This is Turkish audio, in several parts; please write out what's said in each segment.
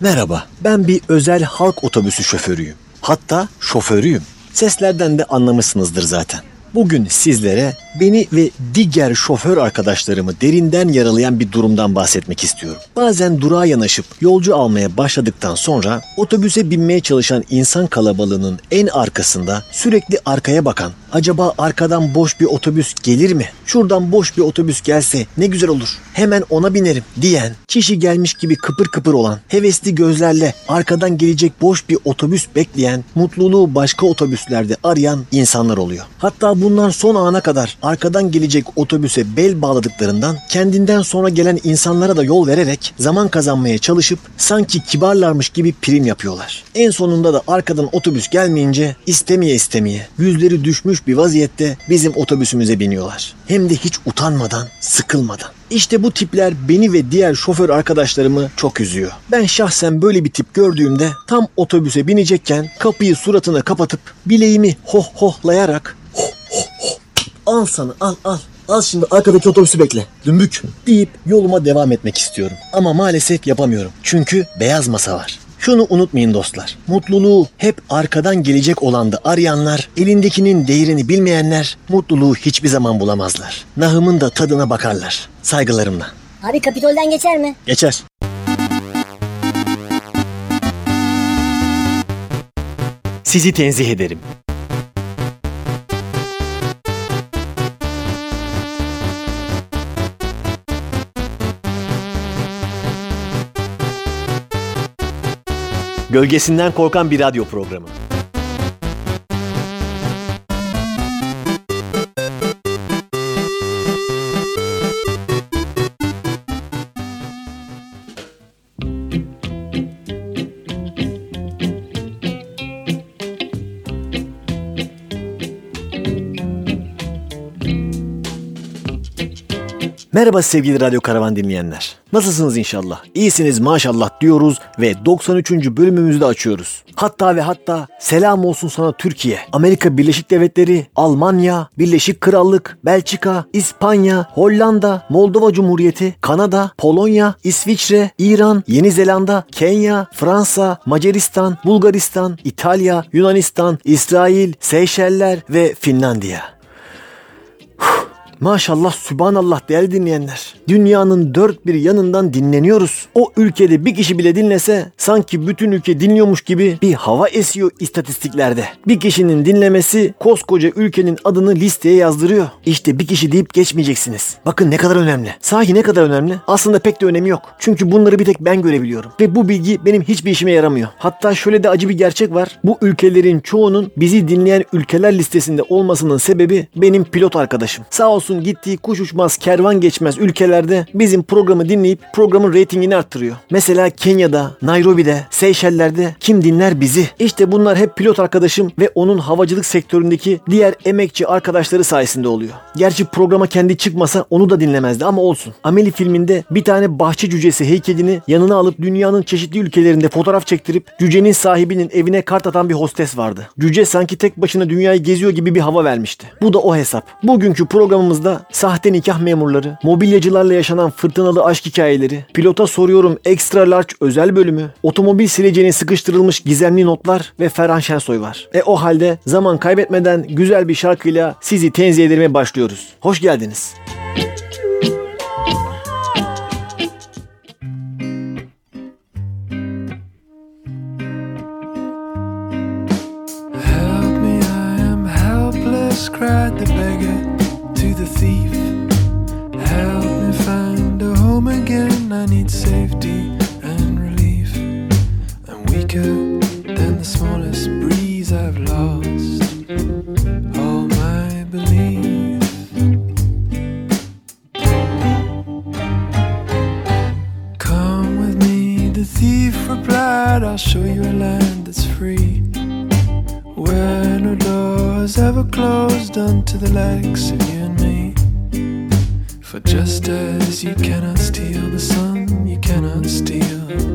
Merhaba, ben bir özel halk otobüsü şoförüyüm. Hatta şoförüyüm. Seslerden de anlamışsınızdır zaten. Bugün sizlere beni ve diğer şoför arkadaşlarımı derinden yaralayan bir durumdan bahsetmek istiyorum. Bazen durağa yanaşıp yolcu almaya başladıktan sonra otobüse binmeye çalışan insan kalabalığının en arkasında sürekli arkaya bakan, acaba arkadan boş bir otobüs gelir mi? Şuradan boş bir otobüs gelse ne güzel olur. Hemen ona binerim diyen, kişi gelmiş gibi kıpır kıpır olan, hevesli gözlerle arkadan gelecek boş bir otobüs bekleyen, mutluluğu başka otobüslerde arayan insanlar oluyor. Hatta bunlar son ana kadar arkadan gelecek otobüse bel bağladıklarından kendinden sonra gelen insanlara da yol vererek zaman kazanmaya çalışıp sanki kibarlarmış gibi prim yapıyorlar. En sonunda da arkadan otobüs gelmeyince istemeye istemeye yüzleri düşmüş bir vaziyette bizim otobüsümüze biniyorlar. Hem de hiç utanmadan, sıkılmadan. İşte bu tipler beni ve diğer şoför arkadaşlarımı çok üzüyor. Ben şahsen böyle bir tip gördüğümde tam otobüse binecekken kapıyı suratına kapatıp bileğimi hoh hohlayarak hoh hoh hoh al sana al al Al şimdi arkadaki otobüsü bekle. Dümbük deyip yoluma devam etmek istiyorum. Ama maalesef yapamıyorum. Çünkü beyaz masa var. Şunu unutmayın dostlar. Mutluluğu hep arkadan gelecek olan da arayanlar, elindekinin değerini bilmeyenler mutluluğu hiçbir zaman bulamazlar. Nahımın da tadına bakarlar. Saygılarımla. Abi Kapitol'den geçer mi? Geçer. Sizi tenzih ederim. Gölgesinden korkan bir radyo programı. Merhaba sevgili Radyo Karavan dinleyenler. Nasılsınız inşallah? İyisiniz maşallah diyoruz ve 93. bölümümüzü de açıyoruz. Hatta ve hatta selam olsun sana Türkiye, Amerika Birleşik Devletleri, Almanya, Birleşik Krallık, Belçika, İspanya, Hollanda, Moldova Cumhuriyeti, Kanada, Polonya, İsviçre, İran, Yeni Zelanda, Kenya, Fransa, Macaristan, Bulgaristan, İtalya, Yunanistan, İsrail, Seyşeller ve Finlandiya. Maşallah sübhanallah değerli dinleyenler. Dünyanın dört bir yanından dinleniyoruz. O ülkede bir kişi bile dinlese sanki bütün ülke dinliyormuş gibi bir hava esiyor istatistiklerde. Bir kişinin dinlemesi koskoca ülkenin adını listeye yazdırıyor. İşte bir kişi deyip geçmeyeceksiniz. Bakın ne kadar önemli. Sahi ne kadar önemli? Aslında pek de önemi yok. Çünkü bunları bir tek ben görebiliyorum. Ve bu bilgi benim hiçbir işime yaramıyor. Hatta şöyle de acı bir gerçek var. Bu ülkelerin çoğunun bizi dinleyen ülkeler listesinde olmasının sebebi benim pilot arkadaşım. Sağ olsun olsun gittiği kuş uçmaz kervan geçmez ülkelerde bizim programı dinleyip programın reytingini arttırıyor. Mesela Kenya'da, Nairobi'de, Seyşeller'de kim dinler bizi? İşte bunlar hep pilot arkadaşım ve onun havacılık sektöründeki diğer emekçi arkadaşları sayesinde oluyor. Gerçi programa kendi çıkmasa onu da dinlemezdi ama olsun. Ameli filminde bir tane bahçe cücesi heykelini yanına alıp dünyanın çeşitli ülkelerinde fotoğraf çektirip cücenin sahibinin evine kart atan bir hostes vardı. Cüce sanki tek başına dünyayı geziyor gibi bir hava vermişti. Bu da o hesap. Bugünkü programımız Programımızda sahte nikah memurları, mobilyacılarla yaşanan fırtınalı aşk hikayeleri, pilota soruyorum extra large özel bölümü, otomobil sileceğine sıkıştırılmış gizemli notlar ve Ferhan Şensoy var. E o halde zaman kaybetmeden güzel bir şarkıyla sizi tenzih ederime başlıyoruz. Hoş geldiniz. Cried the the thief. Help me find a home again. I need safety and relief. I'm weaker than the smallest breeze. I've lost all my belief. Come with me, the thief replied. I'll show you a land that's free where no doors ever closed unto the likes of you just as you cannot steal the sun, you cannot steal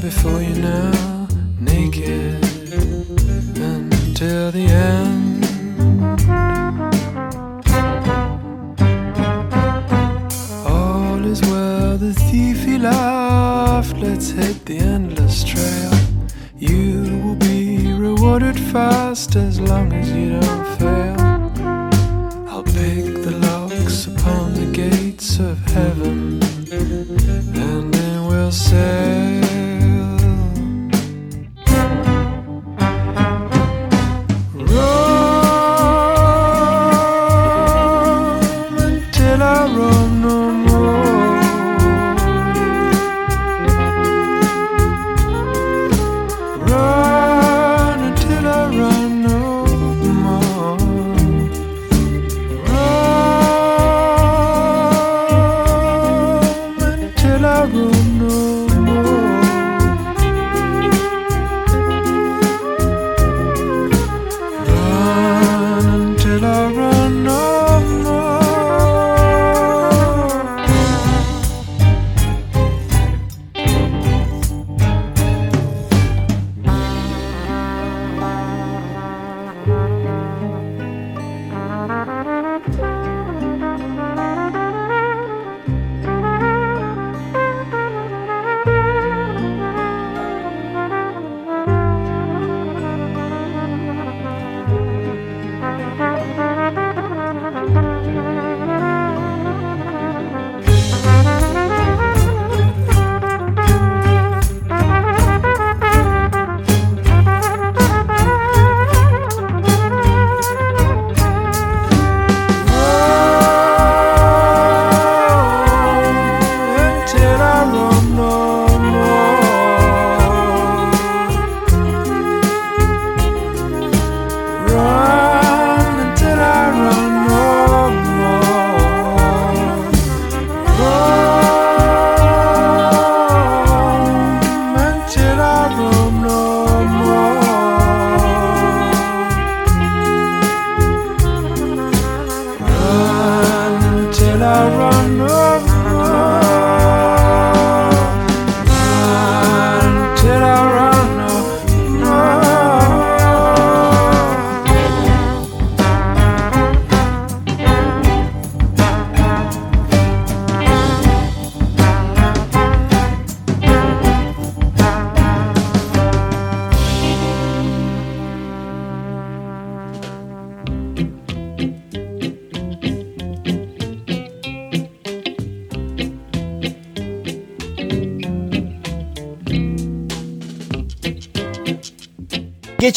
before you now, naked until the end. All is well, the thief he laughed. Let's hit the endless trail. You will be rewarded fast as long as you don't fail. I'll pick the locks upon the gates of heaven, and then we'll sail.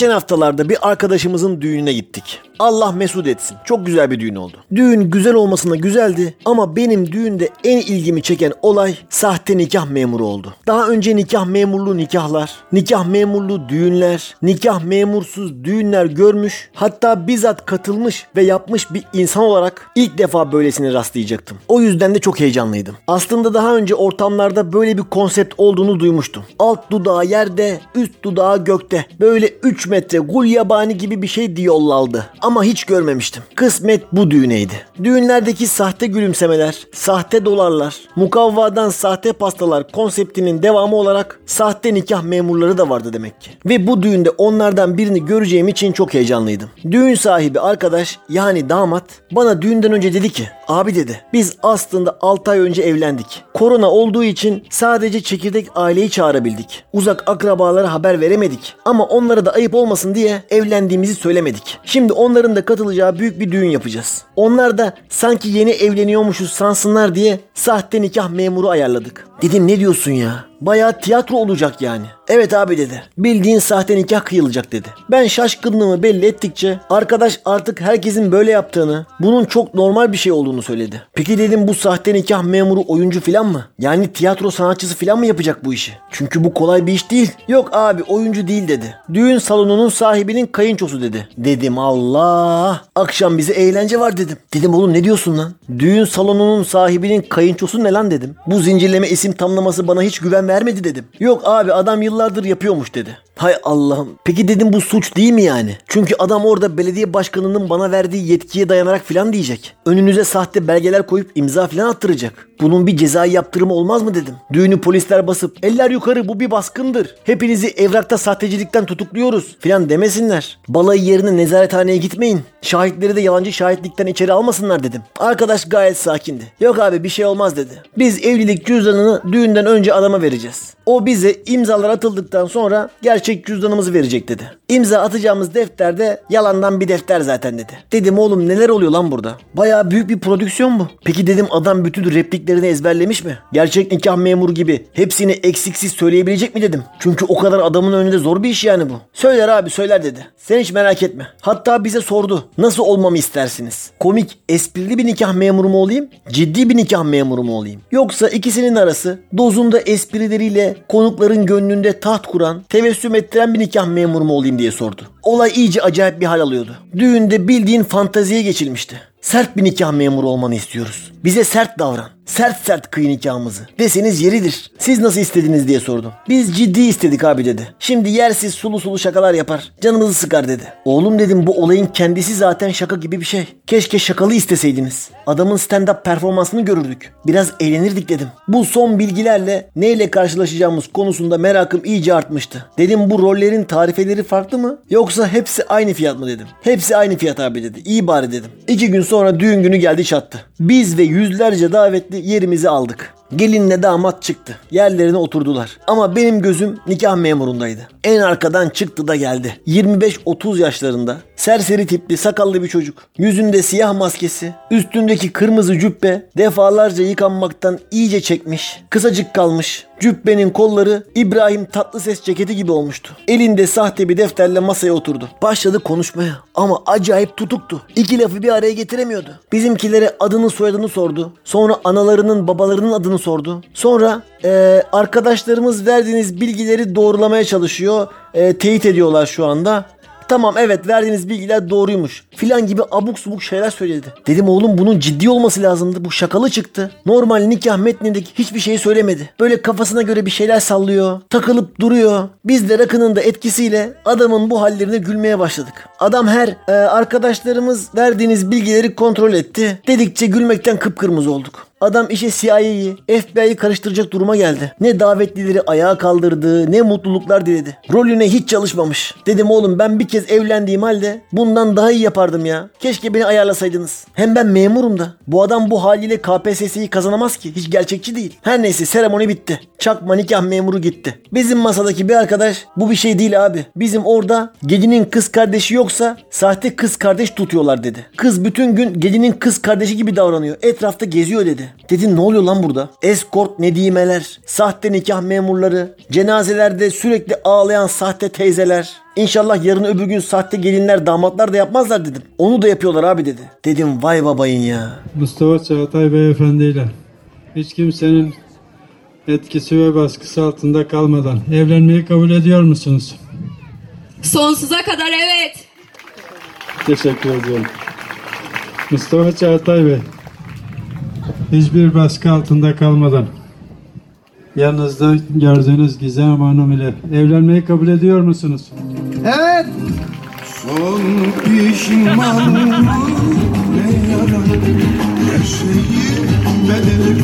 Geçen haftalarda bir arkadaşımızın düğününe gittik. Allah mesut etsin. Çok güzel bir düğün oldu. Düğün güzel olmasına güzeldi ama benim düğünde en ilgimi çeken olay sahte nikah memuru oldu. Daha önce nikah memurlu nikahlar, nikah memurlu düğünler, nikah memursuz düğünler görmüş, hatta bizzat katılmış ve yapmış bir insan olarak ilk defa böylesine rastlayacaktım. O yüzden de çok heyecanlıydım. Aslında daha önce ortamlarda böyle bir konsept olduğunu duymuştum. Alt dudağı yerde, üst dudağı gökte. Böyle 3 metre gul yabani gibi bir şey diyollaldı. Ama hiç görmemiştim. Kısmet bu düğüneydi. Düğünlerdeki sahte gülümsemeler, sahte dolarlar, mukavvadan sahte pastalar konseptinin devamı olarak sahte nikah memurları da vardı demek ki. Ve bu düğünde onlardan birini göreceğim için çok heyecanlıydım. Düğün sahibi arkadaş yani damat bana düğünden önce dedi ki abi dedi biz aslında 6 ay önce evlendik. Korona olduğu için sadece çekirdek aileyi çağırabildik. Uzak akrabalara haber veremedik. Ama onlara da ayıp olmasın diye evlendiğimizi söylemedik. Şimdi onların da katılacağı büyük bir düğün yapacağız. Onlar da sanki yeni evleniyormuşuz sansınlar diye sahte nikah memuru ayarladık. Dedim ne diyorsun ya? Bayağı tiyatro olacak yani. Evet abi dedi. Bildiğin sahte nikah kıyılacak dedi. Ben şaşkınlığımı belli ettikçe arkadaş artık herkesin böyle yaptığını, bunun çok normal bir şey olduğunu söyledi. Peki dedim bu sahte nikah memuru oyuncu filan mı? Yani tiyatro sanatçısı filan mı yapacak bu işi? Çünkü bu kolay bir iş değil. Yok abi oyuncu değil dedi. Düğün salonunun sahibinin kayınçosu dedi. Dedim Allah. Akşam bize eğlence var dedim. Dedim oğlum ne diyorsun lan? Düğün salonunun sahibinin kayınçosu ne lan dedim. Bu zincirleme isim tamlaması bana hiç güven vermedi dedim. Yok abi adam yıllardır yapıyormuş dedi. Hay Allah'ım. Peki dedim bu suç değil mi yani? Çünkü adam orada belediye başkanının bana verdiği yetkiye dayanarak filan diyecek. Önünüze sahte belgeler koyup imza filan attıracak. Bunun bir cezai yaptırımı olmaz mı dedim. Düğünü polisler basıp eller yukarı bu bir baskındır. Hepinizi evrakta sahtecilikten tutukluyoruz filan demesinler. Balayı yerine nezarethaneye gitmeyin. Şahitleri de yalancı şahitlikten içeri almasınlar dedim. Arkadaş gayet sakindi. Yok abi bir şey olmaz dedi. Biz evlilik cüzdanını düğünden önce adama vereceğiz. O bize imzalar atıldıktan sonra gerçek cüzdanımızı verecek dedi. İmza atacağımız defterde yalandan bir defter zaten dedi. Dedim oğlum neler oluyor lan burada? Bayağı büyük bir prodüksiyon bu. Peki dedim adam bütün repliklerini ezberlemiş mi? Gerçek nikah memuru gibi hepsini eksiksiz söyleyebilecek mi dedim. Çünkü o kadar adamın önünde zor bir iş yani bu. Söyler abi söyler dedi. Sen hiç merak etme. Hatta bize sordu. Nasıl olmamı istersiniz? Komik, esprili bir nikah memuru mu olayım? Ciddi bir nikah memuru mu olayım? Yoksa ikisinin arası dozunda esprileriyle konukların gönlünde taht kuran, tebessüm ettiren bir nikah memuru mu olayım diye sordu. Olay iyice acayip bir hal alıyordu. Düğünde bildiğin fanteziye geçilmişti. Sert bir nikah memuru olmanı istiyoruz. Bize sert davran. Sert sert kıy nikahımızı. Deseniz yeridir. Siz nasıl istediniz diye sordum. Biz ciddi istedik abi dedi. Şimdi yersiz sulu sulu şakalar yapar. Canımızı sıkar dedi. Oğlum dedim bu olayın kendisi zaten şaka gibi bir şey. Keşke şakalı isteseydiniz. Adamın stand-up performansını görürdük. Biraz eğlenirdik dedim. Bu son bilgilerle neyle karşılaşacağımız konusunda merakım iyice artmıştı. Dedim bu rollerin tarifeleri farklı mı? Yoksa hepsi aynı fiyat mı dedim. Hepsi aynı fiyat abi dedi. İyi bari dedim. İki gün sonra düğün günü geldi çattı. Biz ve yüzlerce davetli yerimizi aldık. Gelinle damat çıktı. Yerlerine oturdular. Ama benim gözüm nikah memurundaydı. En arkadan çıktı da geldi. 25-30 yaşlarında. Serseri tipli sakallı bir çocuk. Yüzünde siyah maskesi. Üstündeki kırmızı cübbe defalarca yıkanmaktan iyice çekmiş. Kısacık kalmış. Cübbenin kolları İbrahim Tatlıses ceketi gibi olmuştu. Elinde sahte bir defterle masaya oturdu. Başladı konuşmaya ama acayip tutuktu. İki lafı bir araya getiremiyordu. Bizimkilere adını soyadını sordu. Sonra analarının babalarının adını sordu. Sonra eee, arkadaşlarımız verdiğiniz bilgileri doğrulamaya çalışıyor. Eee, teyit ediyorlar şu anda. Tamam evet verdiğiniz bilgiler doğruymuş filan gibi abuk subuk şeyler söyledi. Dedim oğlum bunun ciddi olması lazımdı. Bu şakalı çıktı. Normal nikah metnindeki hiçbir şeyi söylemedi. Böyle kafasına göre bir şeyler sallıyor. Takılıp duruyor. Biz de rakının da etkisiyle adamın bu hallerine gülmeye başladık. Adam her e, arkadaşlarımız verdiğiniz bilgileri kontrol etti. Dedikçe gülmekten kıpkırmızı olduk. Adam işe CIA'yı, FBI'yi karıştıracak duruma geldi. Ne davetlileri ayağa kaldırdı, ne mutluluklar diledi. Rolüne hiç çalışmamış. Dedim oğlum ben bir kez evlendiğim halde bundan daha iyi yapardım ya. Keşke beni ayarlasaydınız. Hem ben memurum da. Bu adam bu haliyle KPSS'yi kazanamaz ki. Hiç gerçekçi değil. Her neyse seremoni bitti. Çakma nikah memuru gitti. Bizim masadaki bir arkadaş bu bir şey değil abi. Bizim orada gelinin kız kardeşi yoksa sahte kız kardeş tutuyorlar dedi. Kız bütün gün gelinin kız kardeşi gibi davranıyor. Etrafta geziyor dedi. Dedim ne oluyor lan burada? Eskort nedimeler, sahte nikah memurları, cenazelerde sürekli ağlayan sahte teyzeler. İnşallah yarın öbür gün sahte gelinler damatlar da yapmazlar dedim. Onu da yapıyorlar abi dedi. Dedim vay babayın ya. Mustafa Çağatay Beyefendi ile hiç kimsenin etkisi ve baskısı altında kalmadan evlenmeyi kabul ediyor musunuz? Sonsuza kadar evet. Teşekkür ediyorum. Mustafa Çağatay Bey, hiçbir baskı altında kalmadan. Yanınızda gördüğünüz Gizem Hanım ile evlenmeyi kabul ediyor musunuz? Son pişman ne yara Her şeyi bedeli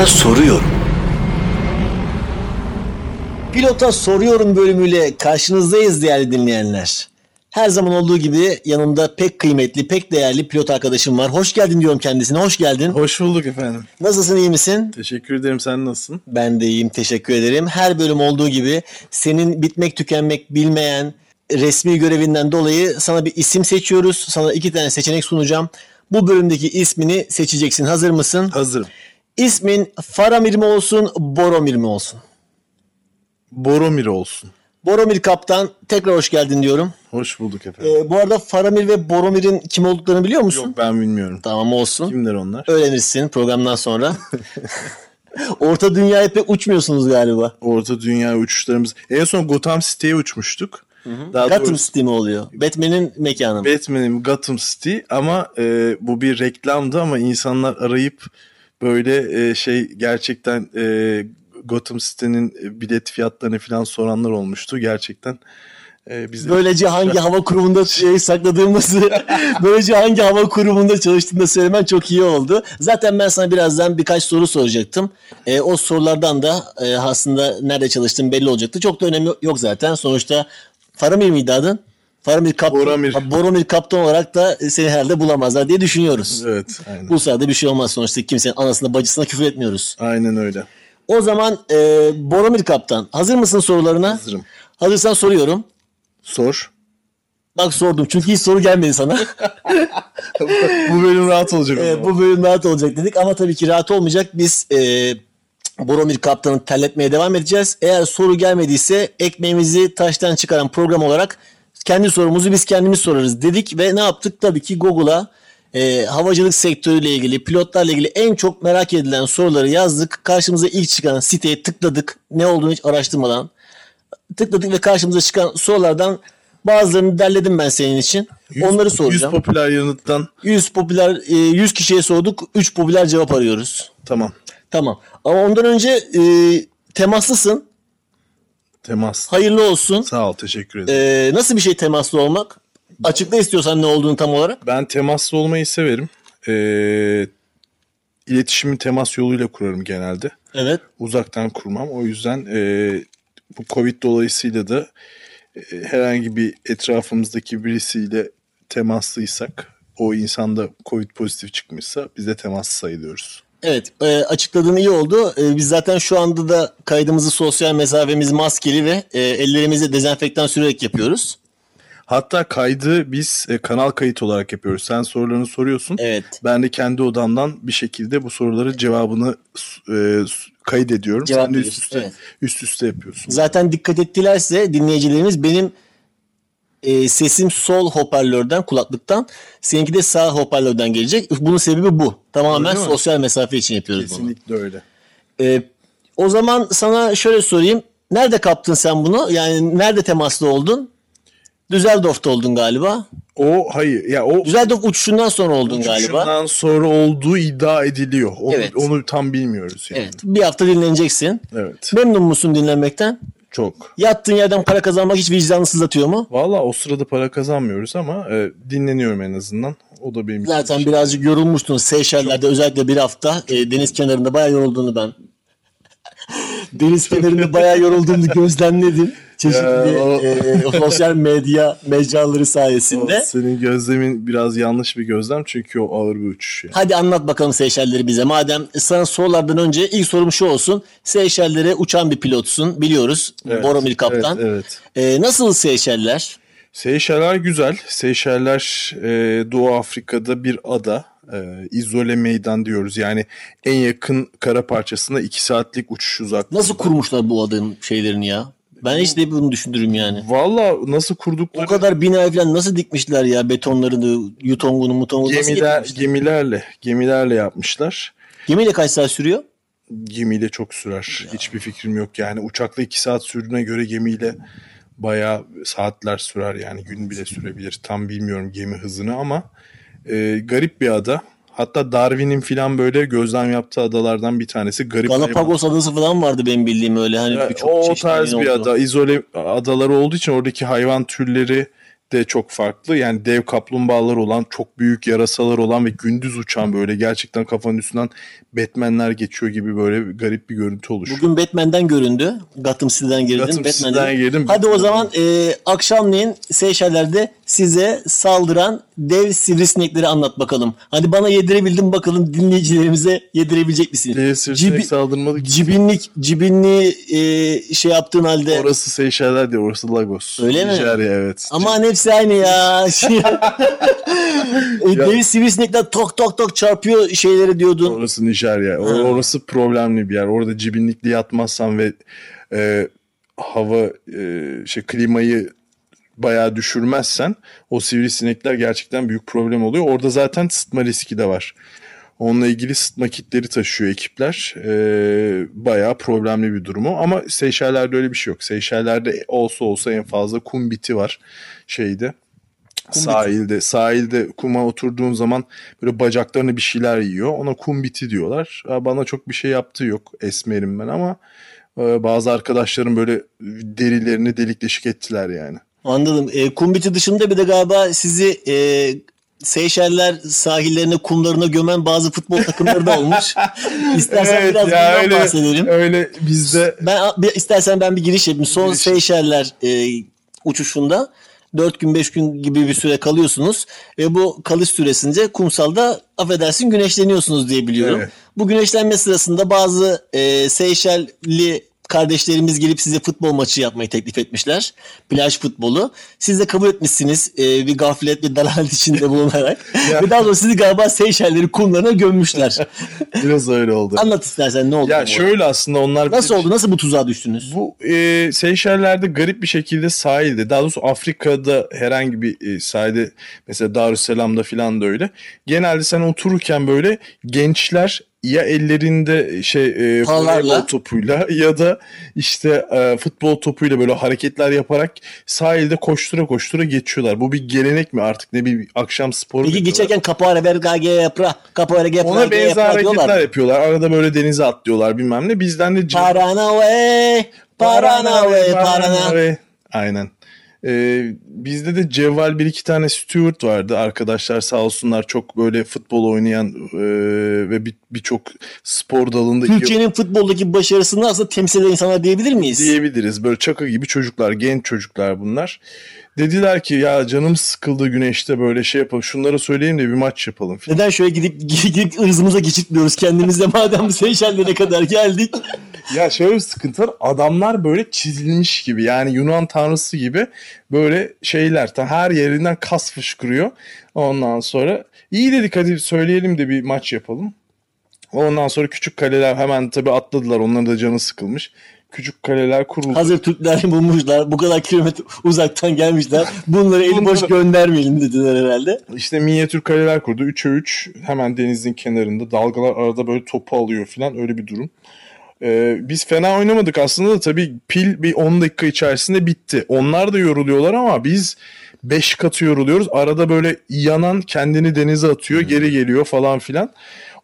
Pilota soruyorum. Pilota soruyorum bölümüyle karşınızdayız değerli dinleyenler. Her zaman olduğu gibi yanımda pek kıymetli, pek değerli pilot arkadaşım var. Hoş geldin diyorum kendisine. Hoş geldin. Hoş bulduk efendim. Nasılsın, iyi misin? Teşekkür ederim. Sen nasılsın? Ben de iyiyim, teşekkür ederim. Her bölüm olduğu gibi senin bitmek tükenmek bilmeyen resmi görevinden dolayı sana bir isim seçiyoruz. Sana iki tane seçenek sunacağım. Bu bölümdeki ismini seçeceksin. Hazır mısın? Hazırım. İsmin Faramir mi olsun, Boromir mi olsun? Boromir olsun. Boromir Kaptan tekrar hoş geldin diyorum. Hoş bulduk efendim. Ee, bu arada Faramir ve Boromir'in kim olduklarını biliyor musun? Yok ben bilmiyorum. Tamam olsun. Kimler onlar? Öğrenirsin programdan sonra. Orta dünyaya pek uçmuyorsunuz galiba. Orta dünya uçuşlarımız. En son Gotham City'ye uçmuştuk. Daha Gotham doğrusu City mi oluyor? Batman'in mekanı. mı? Batman'in Gotham City ama e, bu bir reklamdı ama insanlar arayıp böyle e, şey gerçekten e, Gotham City'nin bilet fiyatlarını falan soranlar olmuştu. Gerçekten e, biz Böylece hangi hava kurumunda şey sakladığımızı, böylece hangi hava kurumunda çalıştığını da söylemen çok iyi oldu. Zaten ben sana birazdan birkaç soru soracaktım. E, o sorulardan da e, aslında nerede çalıştığın belli olacaktı. Çok da önemi yok zaten. Sonuçta Faramir miydi adın? Faramir Kaptan, Boromir. Boromir Kaptan olarak da seni herhalde bulamazlar diye düşünüyoruz. Evet aynen. Bulsa da bir şey olmaz sonuçta kimsenin anasına bacısına küfür etmiyoruz. Aynen öyle. O zaman e, Boromir Kaptan hazır mısın sorularına? Hazırım. Hazırsan soruyorum. Sor. Bak sordum çünkü hiç soru gelmedi sana. bu bölüm rahat olacak. zaman. bu bölüm rahat olacak dedik ama tabii ki rahat olmayacak. Biz e, Boromir Kaptan'ı terletmeye devam edeceğiz. Eğer soru gelmediyse ekmeğimizi taştan çıkaran program olarak kendi sorumuzu biz kendimiz sorarız dedik ve ne yaptık? Tabii ki Google'a e, havacılık sektörüyle ilgili, pilotlarla ilgili en çok merak edilen soruları yazdık. Karşımıza ilk çıkan siteye tıkladık. Ne olduğunu hiç araştırmadan. Tıkladık ve karşımıza çıkan sorulardan bazılarını derledim ben senin için. Yüz- Onları soracağım. 100 popüler yanıttan 100 popüler e, 100 kişiye sorduk. 3 popüler cevap arıyoruz. tamam. Tamam. Ama ondan önce e, temaslısın. Temas. Hayırlı olsun. Sağ ol teşekkür ederim. E, nasıl bir şey temaslı olmak? Açıkla istiyorsan ne olduğunu tam olarak. Ben temaslı olmayı severim. Ee, iletişimi temas yoluyla kurarım genelde. Evet. Uzaktan kurmam. O yüzden e, bu Covid dolayısıyla da e, herhangi bir etrafımızdaki birisiyle temaslıysak o insanda Covid pozitif çıkmışsa biz de temaslı sayılıyoruz. Evet. E, açıkladığın iyi oldu. E, biz zaten şu anda da kaydımızı sosyal mesafemiz maskeli ve e, ellerimize dezenfektan sürerek yapıyoruz. Hatta kaydı biz e, kanal kayıt olarak yapıyoruz. Sen sorularını soruyorsun. Evet. Ben de kendi odamdan bir şekilde bu soruları cevabını e, kaydediyorum. Cevap Sen de üst üste, evet. üst üste yapıyorsun. Zaten dikkat ettilerse dinleyicilerimiz benim e, sesim sol hoparlörden kulaklıktan seninki de sağ hoparlörden gelecek. Bunun sebebi bu. Tamamen Öyle mi? sosyal mesafe için yapıyoruz bunu. Kesinlikle öyle. E, o zaman sana şöyle sorayım. Nerede kaptın sen bunu? Yani nerede temaslı oldun? Düsseldorf'ta oldun galiba. O hayır ya o Düsseldorf uçuşundan sonra oldun galiba. uçuşundan sonra olduğu iddia ediliyor. Onu, Evet. onu tam bilmiyoruz yani. Evet. Bir hafta dinleneceksin. Evet. Memnun musun dinlenmekten? Çok. Yattığın yerden para kazanmak hiç vicdanını sızlatıyor mu? Valla o sırada para kazanmıyoruz ama e, dinleniyorum en azından. O da benim için Zaten bir şey. birazcık yorulmuştun Seyşeller'de özellikle bir hafta e, deniz kenarında bayağı yorulduğunu ben. deniz kenarında bayağı yorulduğunu gözlemledim. Çeşitli Ya, o- e, sosyal medya mecraları O sayesinde. senin gözlemin biraz yanlış bir gözlem çünkü o ağır bir uçuş. Yani. Hadi anlat bakalım Seyşelleri bize. Madem sana sorulardan önce ilk sorum şu olsun. Seyşellere uçan bir pilotsun biliyoruz. Evet, Boromir Kaptan. Evet, evet. E, nasıl Seyşeller? Seyşeller güzel. Seyşeller e, Doğu Afrika'da bir ada. E, izole meydan diyoruz. Yani en yakın kara parçasında 2 saatlik uçuş uzaklığı. Nasıl kurmuşlar bu adın şeylerini ya? Ben hiç de bunu düşündürüm yani. Valla nasıl kurdukları O kadar bina falan nasıl dikmişler ya betonlarını, yutongunu, mutongunu nasıl gemiler, getirmişler? gemilerle gemilerle yapmışlar. Gemiyle kaç saat sürüyor? Gemiyle çok sürer. Hiçbir fikrim yok yani. Uçakla 2 saat sürdüğüne göre gemiyle bayağı saatler sürer yani gün bile sürebilir. Tam bilmiyorum gemi hızını ama e, garip bir ada. Hatta Darwin'in filan böyle gözlem yaptığı adalardan bir tanesi. Garip Galapagos adası falan vardı benim bildiğim öyle. Hani hayvan. birçok o tarz bir olduğu. ada. İzole adaları olduğu için oradaki hayvan türleri de çok farklı. Yani dev kaplumbağalar olan, çok büyük yarasalar olan ve gündüz uçan böyle gerçekten kafanın üstünden Batman'ler geçiyor gibi böyle garip bir görüntü oluşuyor. Bugün Batman'den göründü. Gotham City'den girdin. Gotham Batman'den. City'den girdim. Hadi o zaman e, akşamleyin Seyşeller'de size saldıran dev sivrisinekleri anlat bakalım. Hadi bana yedirebildin bakalım dinleyicilerimize yedirebilecek misin? Dev sivrisinek Cibi- saldırmadı ki. Cibinlik, cibinli e, şey yaptığın halde. Orası Seyşeller değil, orası Lagos. Öyle mi? Nijerya evet. Aman hepsi aynı ya. Şey, e, dev sivrisinekler tok tok tok çarpıyor şeyleri diyordun. Orası Nijerya. O- Orası problemli bir yer. Orada cibinlikli yatmazsan ve e, hava e, şey klimayı bayağı düşürmezsen o sivrisinekler gerçekten büyük problem oluyor. Orada zaten sıtma riski de var. Onunla ilgili sıtma kitleri taşıyor ekipler. Ee, bayağı problemli bir durumu. Ama Seyşeller'de öyle bir şey yok. Seyşeller'de olsa olsa en fazla kum biti var şeyde. sahilde. Sahilde kuma oturduğun zaman böyle bacaklarını bir şeyler yiyor. Ona kum biti diyorlar. Bana çok bir şey yaptığı yok. Esmerim ben ama e, bazı arkadaşlarım böyle derilerini delik deşik ettiler yani. Anladım. E, kumbiti dışında bir de galiba sizi e, Seyşeller sahillerine kumlarına gömen bazı futbol takımları da olmuş. İstersen biraz bundan öyle, bahsedelim. öyle bizde Ben istersen ben bir giriş yapayım. Son Giriş. Seyşeller e, uçuşunda 4 gün 5 gün gibi bir süre kalıyorsunuz ve bu kalış süresince kumsalda affedersin güneşleniyorsunuz diye biliyorum. Evet. Bu güneşlenme sırasında bazı e, Seyşelli kardeşlerimiz gelip size futbol maçı yapmayı teklif etmişler. Plaj futbolu. Siz de kabul etmişsiniz e, bir gaflet bir dalalet içinde bulunarak. ve daha sonra sizi galiba Seyşelleri kumlarına gömmüşler. biraz öyle oldu. Anlat istersen ne oldu? ya bu? şöyle aslında onlar Nasıl oldu? Nasıl bu tuzağa düştünüz? Bu e, Seyşeller'de garip bir şekilde sahilde daha doğrusu Afrika'da herhangi bir e, sahilde mesela Darüsselam'da falan da öyle. Genelde sen otururken böyle gençler ya ellerinde şey e, Palarla. voleybol topuyla ya da işte e, futbol topuyla böyle hareketler yaparak sahilde koştura koştura geçiyorlar. Bu bir gelenek mi artık ne bir akşam sporu mu geçerken kapara vergage yapra, kapara yapra, ona benzer yapra hareketler diyorlar. yapıyorlar. Arada böyle denize atlıyorlar bilmem ne. Bizden de Paranave, Paranave, Paranave. Aynen. Ee, bizde de cevval bir iki tane steward vardı. Arkadaşlar sağ olsunlar çok böyle futbol oynayan e, ve bir- birçok spor dalında Türkiye'nin futboldaki başarısını aslında temsil eden insanlar diyebilir miyiz? diyebiliriz. Böyle çakı gibi çocuklar, genç çocuklar bunlar. Dediler ki ya canım sıkıldı güneşte böyle şey yapalım. Şunlara söyleyeyim de bir maç yapalım. falan. Neden şöyle gidip gidip ırzımıza geçitmiyoruz kendimizle madem Seyşeller'e kadar geldik. Ya şöyle bir sıkıntı var. Adamlar böyle çizilmiş gibi. Yani Yunan tanrısı gibi böyle şeyler. Her yerinden kas fışkırıyor. Ondan sonra iyi dedik hadi söyleyelim de bir maç yapalım. Ondan sonra küçük kaleler hemen tabii atladılar. Onların da canı sıkılmış. Küçük kaleler kuruldu. Hazır Türkler bulmuşlar. Bu kadar kilometre uzaktan gelmişler. Bunları eli boş göndermeyelim dediler herhalde. İşte minyatür kaleler kurdu. 3'e 3 hemen denizin kenarında. Dalgalar arada böyle topu alıyor falan öyle bir durum. Ee, biz fena oynamadık aslında da tabii pil bir 10 dakika içerisinde bitti. Onlar da yoruluyorlar ama biz 5 katı yoruluyoruz. Arada böyle yanan kendini denize atıyor geri geliyor falan filan.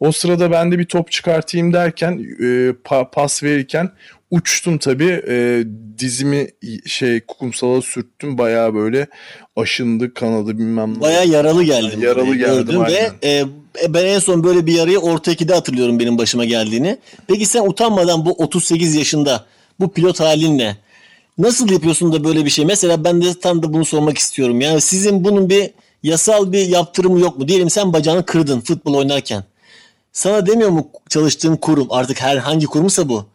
O sırada ben de bir top çıkartayım derken e, pa- pas verirken uçtum tabii E, dizimi şey kumsala sürttüm bayağı böyle aşındı kanadı bilmem ne. Bayağı yaralı geldim. Yaralı buraya, geldim, gördüm Ve aynen. e, ben en son böyle bir yarayı orta 2'de hatırlıyorum benim başıma geldiğini. Peki sen utanmadan bu 38 yaşında bu pilot halinle nasıl yapıyorsun da böyle bir şey? Mesela ben de tam da bunu sormak istiyorum. Yani sizin bunun bir yasal bir yaptırımı yok mu? Diyelim sen bacağını kırdın futbol oynarken. Sana demiyor mu çalıştığın kurum artık herhangi kurumsa bu.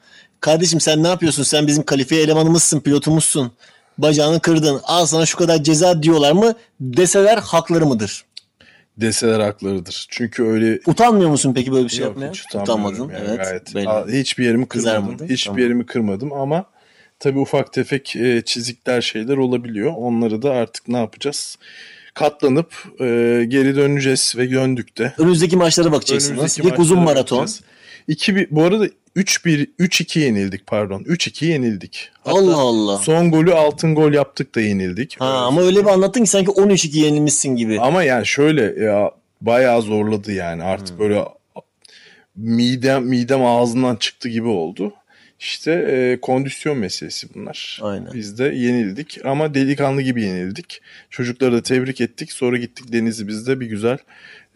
Kardeşim sen ne yapıyorsun? Sen bizim kalifiye elemanımızsın, pilotumuzsun. Bacağını kırdın. Al sana şu kadar ceza diyorlar mı? Deseler hakları mıdır? deseler haklarıdır. Çünkü öyle Utanmıyor musun peki böyle bir şey Yok, yapmaya? hiç Utanmadın. yani evet. gayet. belli. Hiçbir yerimi kırmadım. Kızarmadın, Hiçbir tamam. yerimi kırmadım ama tabii ufak tefek e, çizikler şeyler olabiliyor. Onları da artık ne yapacağız? Katlanıp e, geri döneceğiz ve döndük de. Önümüzdeki maçlara bakacaksınız. Önümüzdeki İlk uzun maraton. bakacağız. 2 bu arada 3-1 3-2 yenildik pardon. 3-2 yenildik. Hatta Allah Allah. Son golü altın gol yaptık da yenildik. Ha, ama öyle bir anlattın ki sanki 13-2 yenilmişsin gibi. Ama yani şöyle ya bayağı zorladı yani artık böyle midem midem ağzından çıktı gibi oldu. İşte e, kondisyon meselesi bunlar. Aynen. Biz de yenildik ama delikanlı gibi yenildik. Çocukları da tebrik ettik. Sonra gittik denizi biz de bir güzel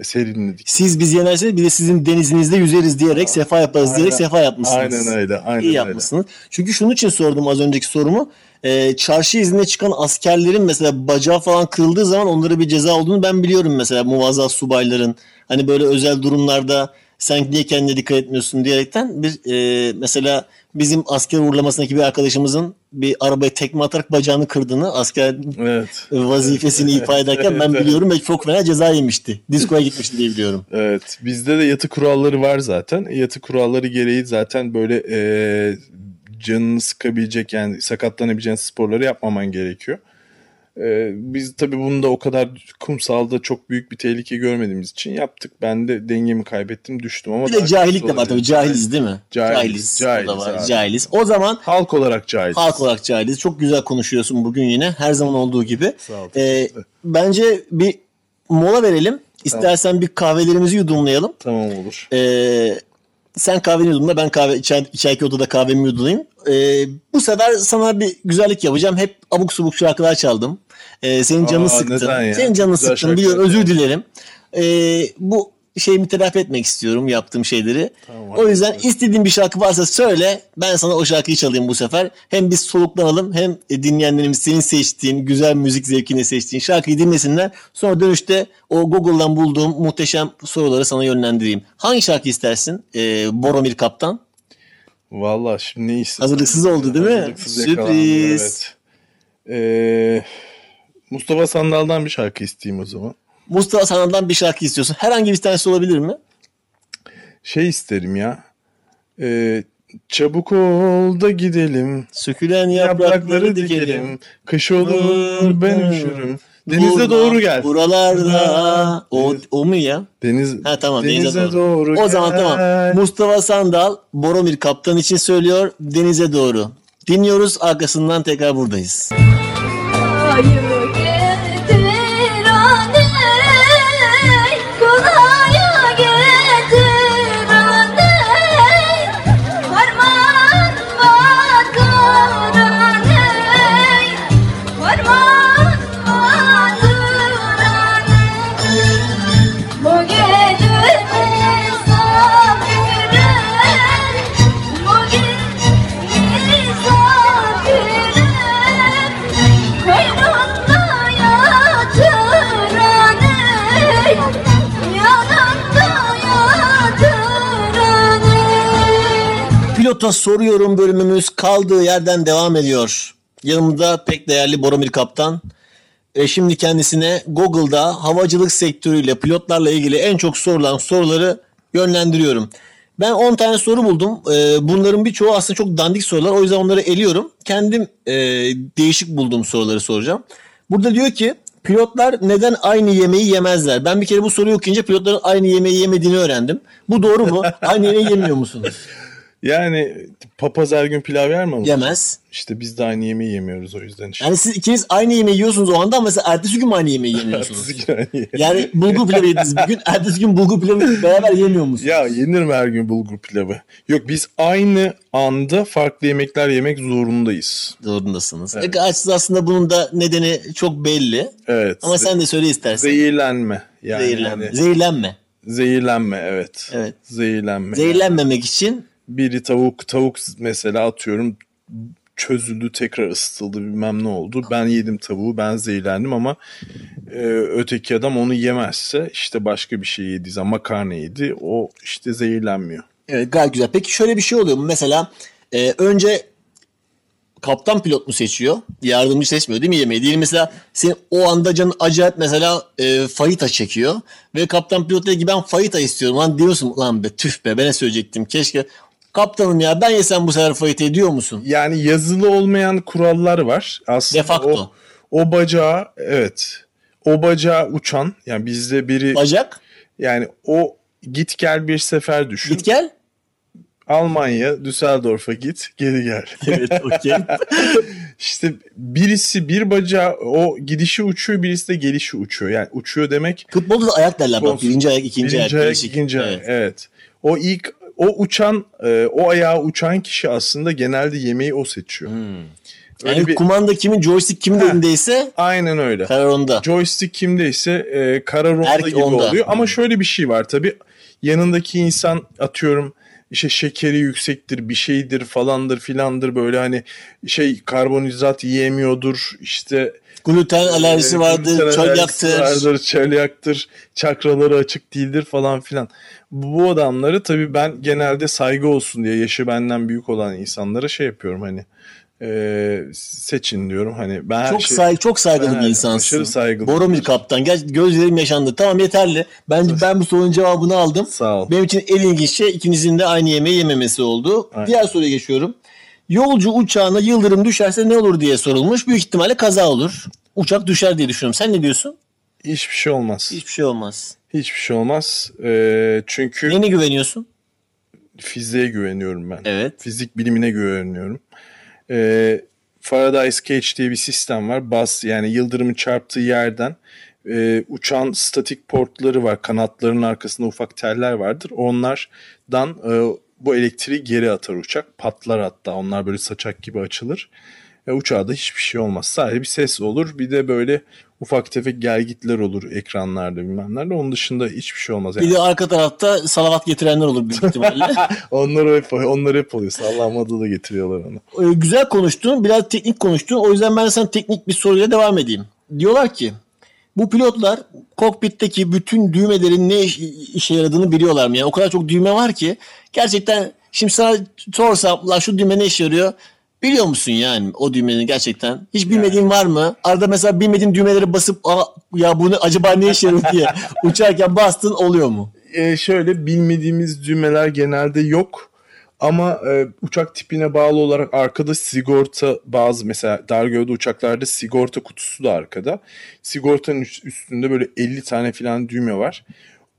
serinledik. Siz biz yenerseniz bir de sizin denizinizde yüzeriz diyerek sefa yaparız diyerek sefa yapmışsınız. Aynen öyle. Aynen İyi öyle. yapmışsınız. Çünkü şunun için sordum az önceki sorumu. Ee, çarşı izine çıkan askerlerin mesela bacağı falan kırıldığı zaman onlara bir ceza olduğunu ben biliyorum mesela muvazzaf subayların. Hani böyle özel durumlarda sen niye kendine dikkat etmiyorsun diyerekten bir e, mesela bizim asker uğurlamasındaki bir arkadaşımızın bir arabaya tekme atarak bacağını kırdığını asker Evet. vazifesini ifa ederken ben biliyorum ve çok fena ceza yemişti. Diskoya gitmişti diye biliyorum. Evet. Bizde de yatı kuralları var zaten. Yatı kuralları gereği zaten böyle e, canını sıkabilecek yani sakatlanabileceğin sporları yapmaman gerekiyor. E, biz tabii bunu da o kadar kumsalda çok büyük bir tehlike görmediğimiz için yaptık. Ben de dengemi kaybettim düştüm ama Bir de cahillik de var tabii. Cahiliz değil mi? Cahiliz, O da cahiliz var. abi. Cahiliz. O zaman Halk olarak cahiliz. halk olarak cahiliz. Çok güzel konuşuyorsun bugün yine. Her zaman olduğu gibi. Sağ ol, Ee, bence bir mola verelim. İstersen bir kahvelerimizi yudumlayalım. Tamam olur. Ee, sen kahveni yudumla ben kahve içer, içerki odada kahvemi yudumlayayım. Ee, bu sefer sana bir güzellik yapacağım. Hep abuk subuk şarkılar çaldım. Ee, senin canını Aa, ya? Senin canını Güzel sıktım. Biliyorum özür dilerim. Ee, bu şeyimi telafi etmek istiyorum yaptığım şeyleri. Tamam, o yüzden hadi. istediğin bir şarkı varsa söyle. Ben sana o şarkıyı çalayım bu sefer. Hem biz soluklanalım hem dinleyenlerimiz senin seçtiğin güzel müzik zevkini seçtiğin şarkıyı dinlesinler. Sonra dönüşte o Google'dan bulduğum muhteşem soruları sana yönlendireyim. Hangi şarkı istersin? Ee, Boromir Kaptan. Vallahi şimdi ne istedim? Hazırlıksız oldu değil mi? Hazırlıksız Sürpriz. Evet. Ee, Mustafa Sandal'dan bir şarkı isteyeyim o zaman. Mustafa Sandal'dan bir şarkı istiyorsun. Herhangi bir tanesi olabilir mi? Şey isterim ya. Ee, çabuk ol da gidelim. Sökülen yaprakları dikelim. Kış olur ben üşürüm. Denize Burada, doğru gel. Buralarda. O, o mu ya? Deniz, Ha tamam denize, denize, doğru. doğru. O zaman gel. tamam. Mustafa Sandal Boromir kaptan için söylüyor denize doğru. Dinliyoruz arkasından tekrar buradayız. Ayı Pilota soruyorum bölümümüz kaldığı yerden devam ediyor. Yanımda pek değerli Boromir kaptan. E şimdi kendisine Google'da havacılık sektörüyle pilotlarla ilgili en çok sorulan soruları yönlendiriyorum. Ben 10 tane soru buldum. E, bunların birçoğu aslında çok dandik sorular. O yüzden onları eliyorum. Kendim e, değişik bulduğum soruları soracağım. Burada diyor ki pilotlar neden aynı yemeği yemezler? Ben bir kere bu soruyu okuyunca pilotların aynı yemeği yemediğini öğrendim. Bu doğru mu? aynı yemeği yemiyor musunuz? Yani papaz her gün pilav yer mi? Yemez. İşte biz de aynı yemeği yemiyoruz o yüzden işte. Yani siz ikiniz aynı yemeği yiyorsunuz o anda ama mesela ertesi gün aynı yemeği yemiyorsunuz? Ertesi gün aynı yemeği. yani bulgur pilavı yediniz bir gün, ertesi gün bulgur pilavı beraber yemiyor musunuz? Ya yenir mi her gün bulgur pilavı? Yok biz aynı anda farklı yemekler yemek zorundayız. Zorundasınız. E, açıkçası aslında bunun da nedeni çok belli. Evet. Ama sen de söyle istersen. Zehirlenme. Yani Zehirlenme. hani- Zehirlenme. zehirlenme evet. Evet. Zehirlenme. Zehirlenmemek için Biri tavuk tavuk mesela atıyorum çözüldü tekrar ısıtıldı bilmem ne oldu. Ben yedim tavuğu ben zehirlendim ama e, öteki adam onu yemezse işte başka bir şey yediği zaman makarna yedi o işte zehirlenmiyor. evet, gayet güzel. Peki şöyle bir şey oluyor mu? Mesela e, önce kaptan pilot mu seçiyor? Yardımcı seçmiyor değil mi yemeği? Değil mesela senin o anda canın acayip mesela e, fayita çekiyor ve kaptan pilot diyor ki ben fayita istiyorum. Lan diyorsun lan be tüh be ben ne söyleyecektim keşke. Kaptanım ya ben yesem bu sefer fayita diyor musun? Yani yazılı olmayan kurallar var. Aslında De facto. O, o bacağı evet. O bacağı uçan yani bizde biri Bacak yani o git gel bir sefer düşün. git gel. Almanya Düsseldorf'a git geri gel. Evet okey. İşte birisi bir bacağı o gidişi uçuyor birisi de gelişi uçuyor. Yani uçuyor demek Futbolda da ayak derler bak. Birinci ayak, ikinci birinci ayak. ayak, ikinci ayak. Evet. Evet. O ilk o uçan e, o ayağa uçan kişi aslında genelde yemeği o seçiyor. Öyle Yani bir kumanda kimin, joystick kimin Ha. elindeyse aynen öyle. karar onda. Joystick kimdeyse e, karar onda Erk gibi onda. oluyor. Ama şöyle bir şey var tabii. Yanındaki insan atıyorum işte şekeri yüksektir, bir şeydir falandır filandır böyle hani şey karbonhidrat yiyemiyordur işte Gluten alerjisi vardır, çölyaktır. vardır, çölyaktır, çakraları açık değildir falan filan. Bu, adamları tabii ben genelde saygı olsun diye yaşı benden büyük olan insanlara şey yapıyorum hani e, seçin diyorum hani ben Çok şey- saygı, çok saygılı Ben bir insansın. aşırı saygılı. Boromir kaptan. Gel gözlerim yaşandı. Tamam yeterli. Bence ben bu sorunun cevabını aldım. Sağ ol. Benim için en ilginç şey ikinizin de aynı yemeği yememesi oldu. Aynen. Diğer soruya geçiyorum. Yolcu uçağına yıldırım düşerse ne olur diye sorulmuş. Büyük ihtimalle kaza olur. Uçak düşer diye düşünüyorum. Sen ne diyorsun? Hiçbir şey olmaz. Hiçbir şey olmaz. Hiçbir şey olmaz. Ee, çünkü Neyine güveniyorsun? fiziğe güveniyorum ben. Evet. Fizik bilimine güveniyorum. Ee, Faraday's Cage diye bir sistem var. Bas yani yıldırımın çarptığı yerden e, uçan statik portları var. Kanatlarının arkasında ufak teller vardır. Onlardan e, bu elektriği geri atar uçak. Patlar hatta. Onlar böyle saçak gibi açılır. E, uçağa da hiçbir şey olmaz. Sadece bir ses olur. Bir de böyle ufak tefek gelgitler olur ekranlarda bilmemlerle. Onun dışında hiçbir şey olmaz. Yani. Bir de arka tarafta salavat getirenler olur büyük ihtimalle. onlar hep onlar hep oluyor. Sallamadı da getiriyorlar onu. Ee, güzel konuştun. Biraz teknik konuştun. O yüzden ben sana teknik bir soruyla devam edeyim. Diyorlar ki bu pilotlar kokpitteki bütün düğmelerin ne iş- işe yaradığını biliyorlar mı? Yani o kadar çok düğme var ki gerçekten şimdi sana sorsam la şu düğme ne işe yarıyor? Biliyor musun yani o düğmenin gerçekten? Hiç bilmediğin var mı? Arada mesela bilmediğin düğmeleri basıp Aa, ya bunu acaba ne işe yarıyor diye uçarken bastın oluyor mu? Ee, şöyle bilmediğimiz düğmeler genelde yok. Ama e, uçak tipine bağlı olarak arkada sigorta bazı mesela dar gövde uçaklarda sigorta kutusu da arkada. Sigortanın üst- üstünde böyle 50 tane falan düğme var.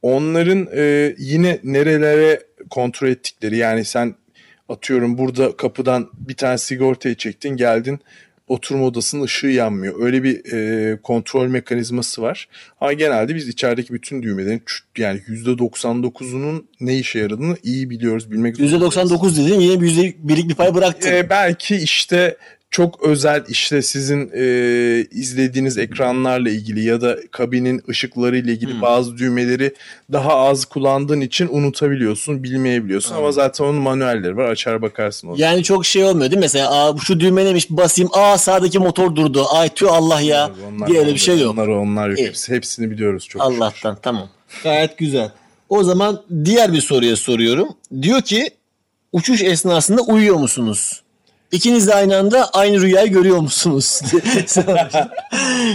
Onların e, yine nerelere kontrol ettikleri yani sen atıyorum burada kapıdan bir tane sigortayı çektin geldin oturma odasının ışığı yanmıyor. Öyle bir e, kontrol mekanizması var. Ama genelde biz içerideki bütün düğmelerin yani %99'unun ne işe yaradığını iyi biliyoruz, bilmek zorundayız. %99 dedin yine bir %1'lik bir pay bıraktın. E, belki işte çok özel işte sizin e, izlediğiniz ekranlarla ilgili ya da kabinin ışıklarıyla ilgili bazı düğmeleri daha az kullandığın için unutabiliyorsun, bilmeyebiliyorsun. Ama zaten onun manuelleri var. Açar bakarsın. o Yani çok şey olmuyor değil mi? Mesela Aa, şu düğme neymiş basayım. Aa sağdaki motor durdu. Ay tüh Allah ya. Onlar- diye öyle bir şey yok. Onlar onlar yok. Hepsi, hepsini biliyoruz çok şükür. Allah'tan tamam. Gayet güzel. O zaman diğer bir soruya soruyorum. Diyor ki uçuş esnasında uyuyor musunuz? İkiniz de aynı anda aynı rüyayı görüyor musunuz?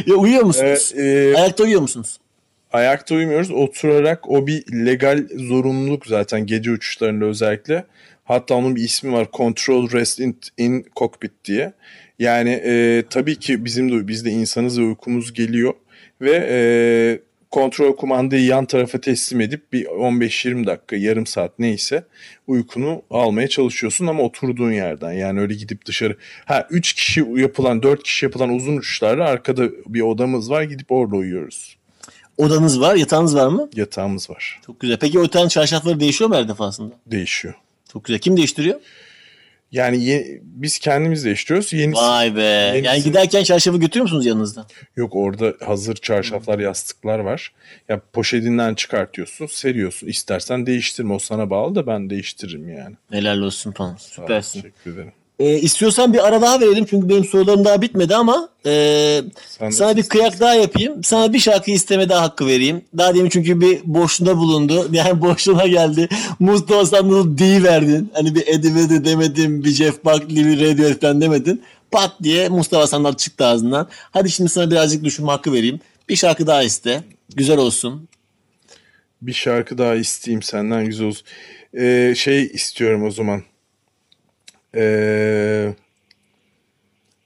ya uyuyor musunuz? E, e, Ayakta uyuyor musunuz? ayakta uyumuyoruz. Oturarak o bir legal zorunluluk zaten gece uçuşlarında özellikle. Hatta onun bir ismi var. Control Rest in, in Cockpit diye. Yani e, tabii ki bizim de biz de insanız ve uykumuz geliyor ve e, kontrol kumandayı yan tarafa teslim edip bir 15-20 dakika, yarım saat neyse uykunu almaya çalışıyorsun ama oturduğun yerden. Yani öyle gidip dışarı. Ha 3 kişi yapılan, 4 kişi yapılan uzun uçuşlarda arkada bir odamız var. Gidip orada uyuyoruz. Odanız var, yatağınız var mı? Yatağımız var. Çok güzel. Peki o yatağın çarşafları değişiyor mu her defasında? Değişiyor. Çok güzel. Kim değiştiriyor? Yani ye- biz kendimiz değiştiriyoruz. Yenisi Vay be. yenisi- Yani giderken çarşafı götürüyor musunuz yanınızda? yok orada hazır çarşaflar, yastıklar var. Ya poşetinden çıkartıyorsun, seriyorsun. İstersen değiştirme. O sana bağlı da ben değiştiririm yani. Helal olsun ol, Süpersin. Teşekkür ederim. Ee, istiyorsan bir ara daha verelim çünkü benim sorularım daha bitmedi ama e, Sen de sana bir kıyak daha yapayım. Sana bir şarkı isteme daha hakkı vereyim. Daha demin çünkü bir boşluğunda bulundu. Yani boşluğuna geldi. Mustafa Sandal'ı verdin. Hani bir Eddie Vedder demedin, bir Jeff Buckley, bir Radiohead falan demedin. Pat diye Mustafa Sandal çıktı ağzından. Hadi şimdi sana birazcık düşünme hakkı vereyim. Bir şarkı daha iste. Güzel olsun. Bir şarkı daha isteyeyim senden güzel olsun. Ee, şey istiyorum o zaman. Ee,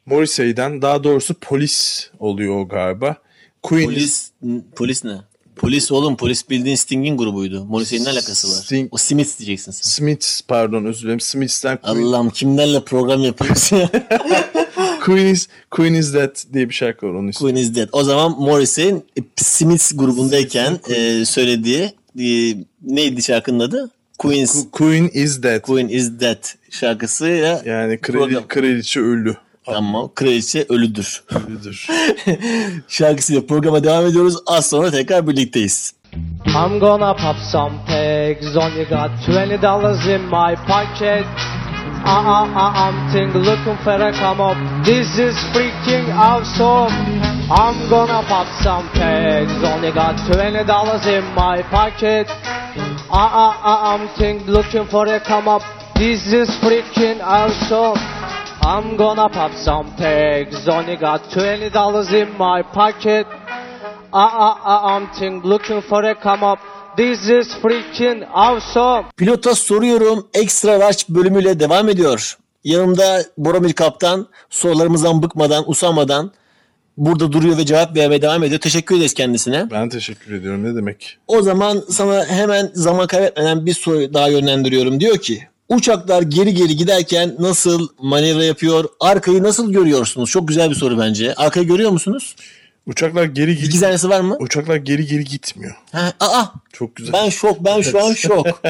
Morrissey'den daha doğrusu polis oluyor o galiba. Queen Polis, polis ne? Polis oğlum polis bildiğin Sting'in grubuydu. Morrissey'nin ne alakası var? Sting- O Smith diyeceksin sen. Smiths pardon özür dilerim. Smiths'ten Queen, Allah'ım kimlerle program yapıyorsun ya? Queen, is, Queen is Dead diye bir şarkı var onun ismi. Queen is Dead. O zaman Morrissey'in e, Smiths grubundayken e, söylediği e, neydi şarkının adı? Queen's Queen is dead. Queen is Dead şarkısıyla Yani krali, kraliçe ölü. tamam kraliçe ölüdür. Ölüdür. Şarkısıyla programa devam ediyoruz. Az sonra tekrar birlikteyiz. I'm gonna pop some pegs. Only got twenty dollars in my pocket. Uh uh uh, I'm think looking for a come up. This is freaking awesome. I'm gonna pop some pegs. Only got twenty dollars in my pocket. Uh uh uh, I'm think looking for a come up. This is freaking awesome. I'm gonna pop some pegs. Only got twenty dollars in my pocket. Uh uh uh, I'm think looking for a come up. This is freaking awesome. Pilota soruyorum ekstra large bölümüyle devam ediyor. Yanımda Boromir Kaptan sorularımızdan bıkmadan, usanmadan burada duruyor ve cevap vermeye devam ediyor. Teşekkür ederiz kendisine. Ben teşekkür ediyorum. Ne demek? O zaman sana hemen zaman kaybetmeden bir soru daha yönlendiriyorum. Diyor ki uçaklar geri geri giderken nasıl manevra yapıyor? Arkayı nasıl görüyorsunuz? Çok güzel bir soru bence. Arkayı görüyor musunuz? Uçaklar geri geri İki tanesi var mı? Uçaklar geri geri gitmiyor. Ha, aa, Çok güzel. ben şok. Ben şu an şok.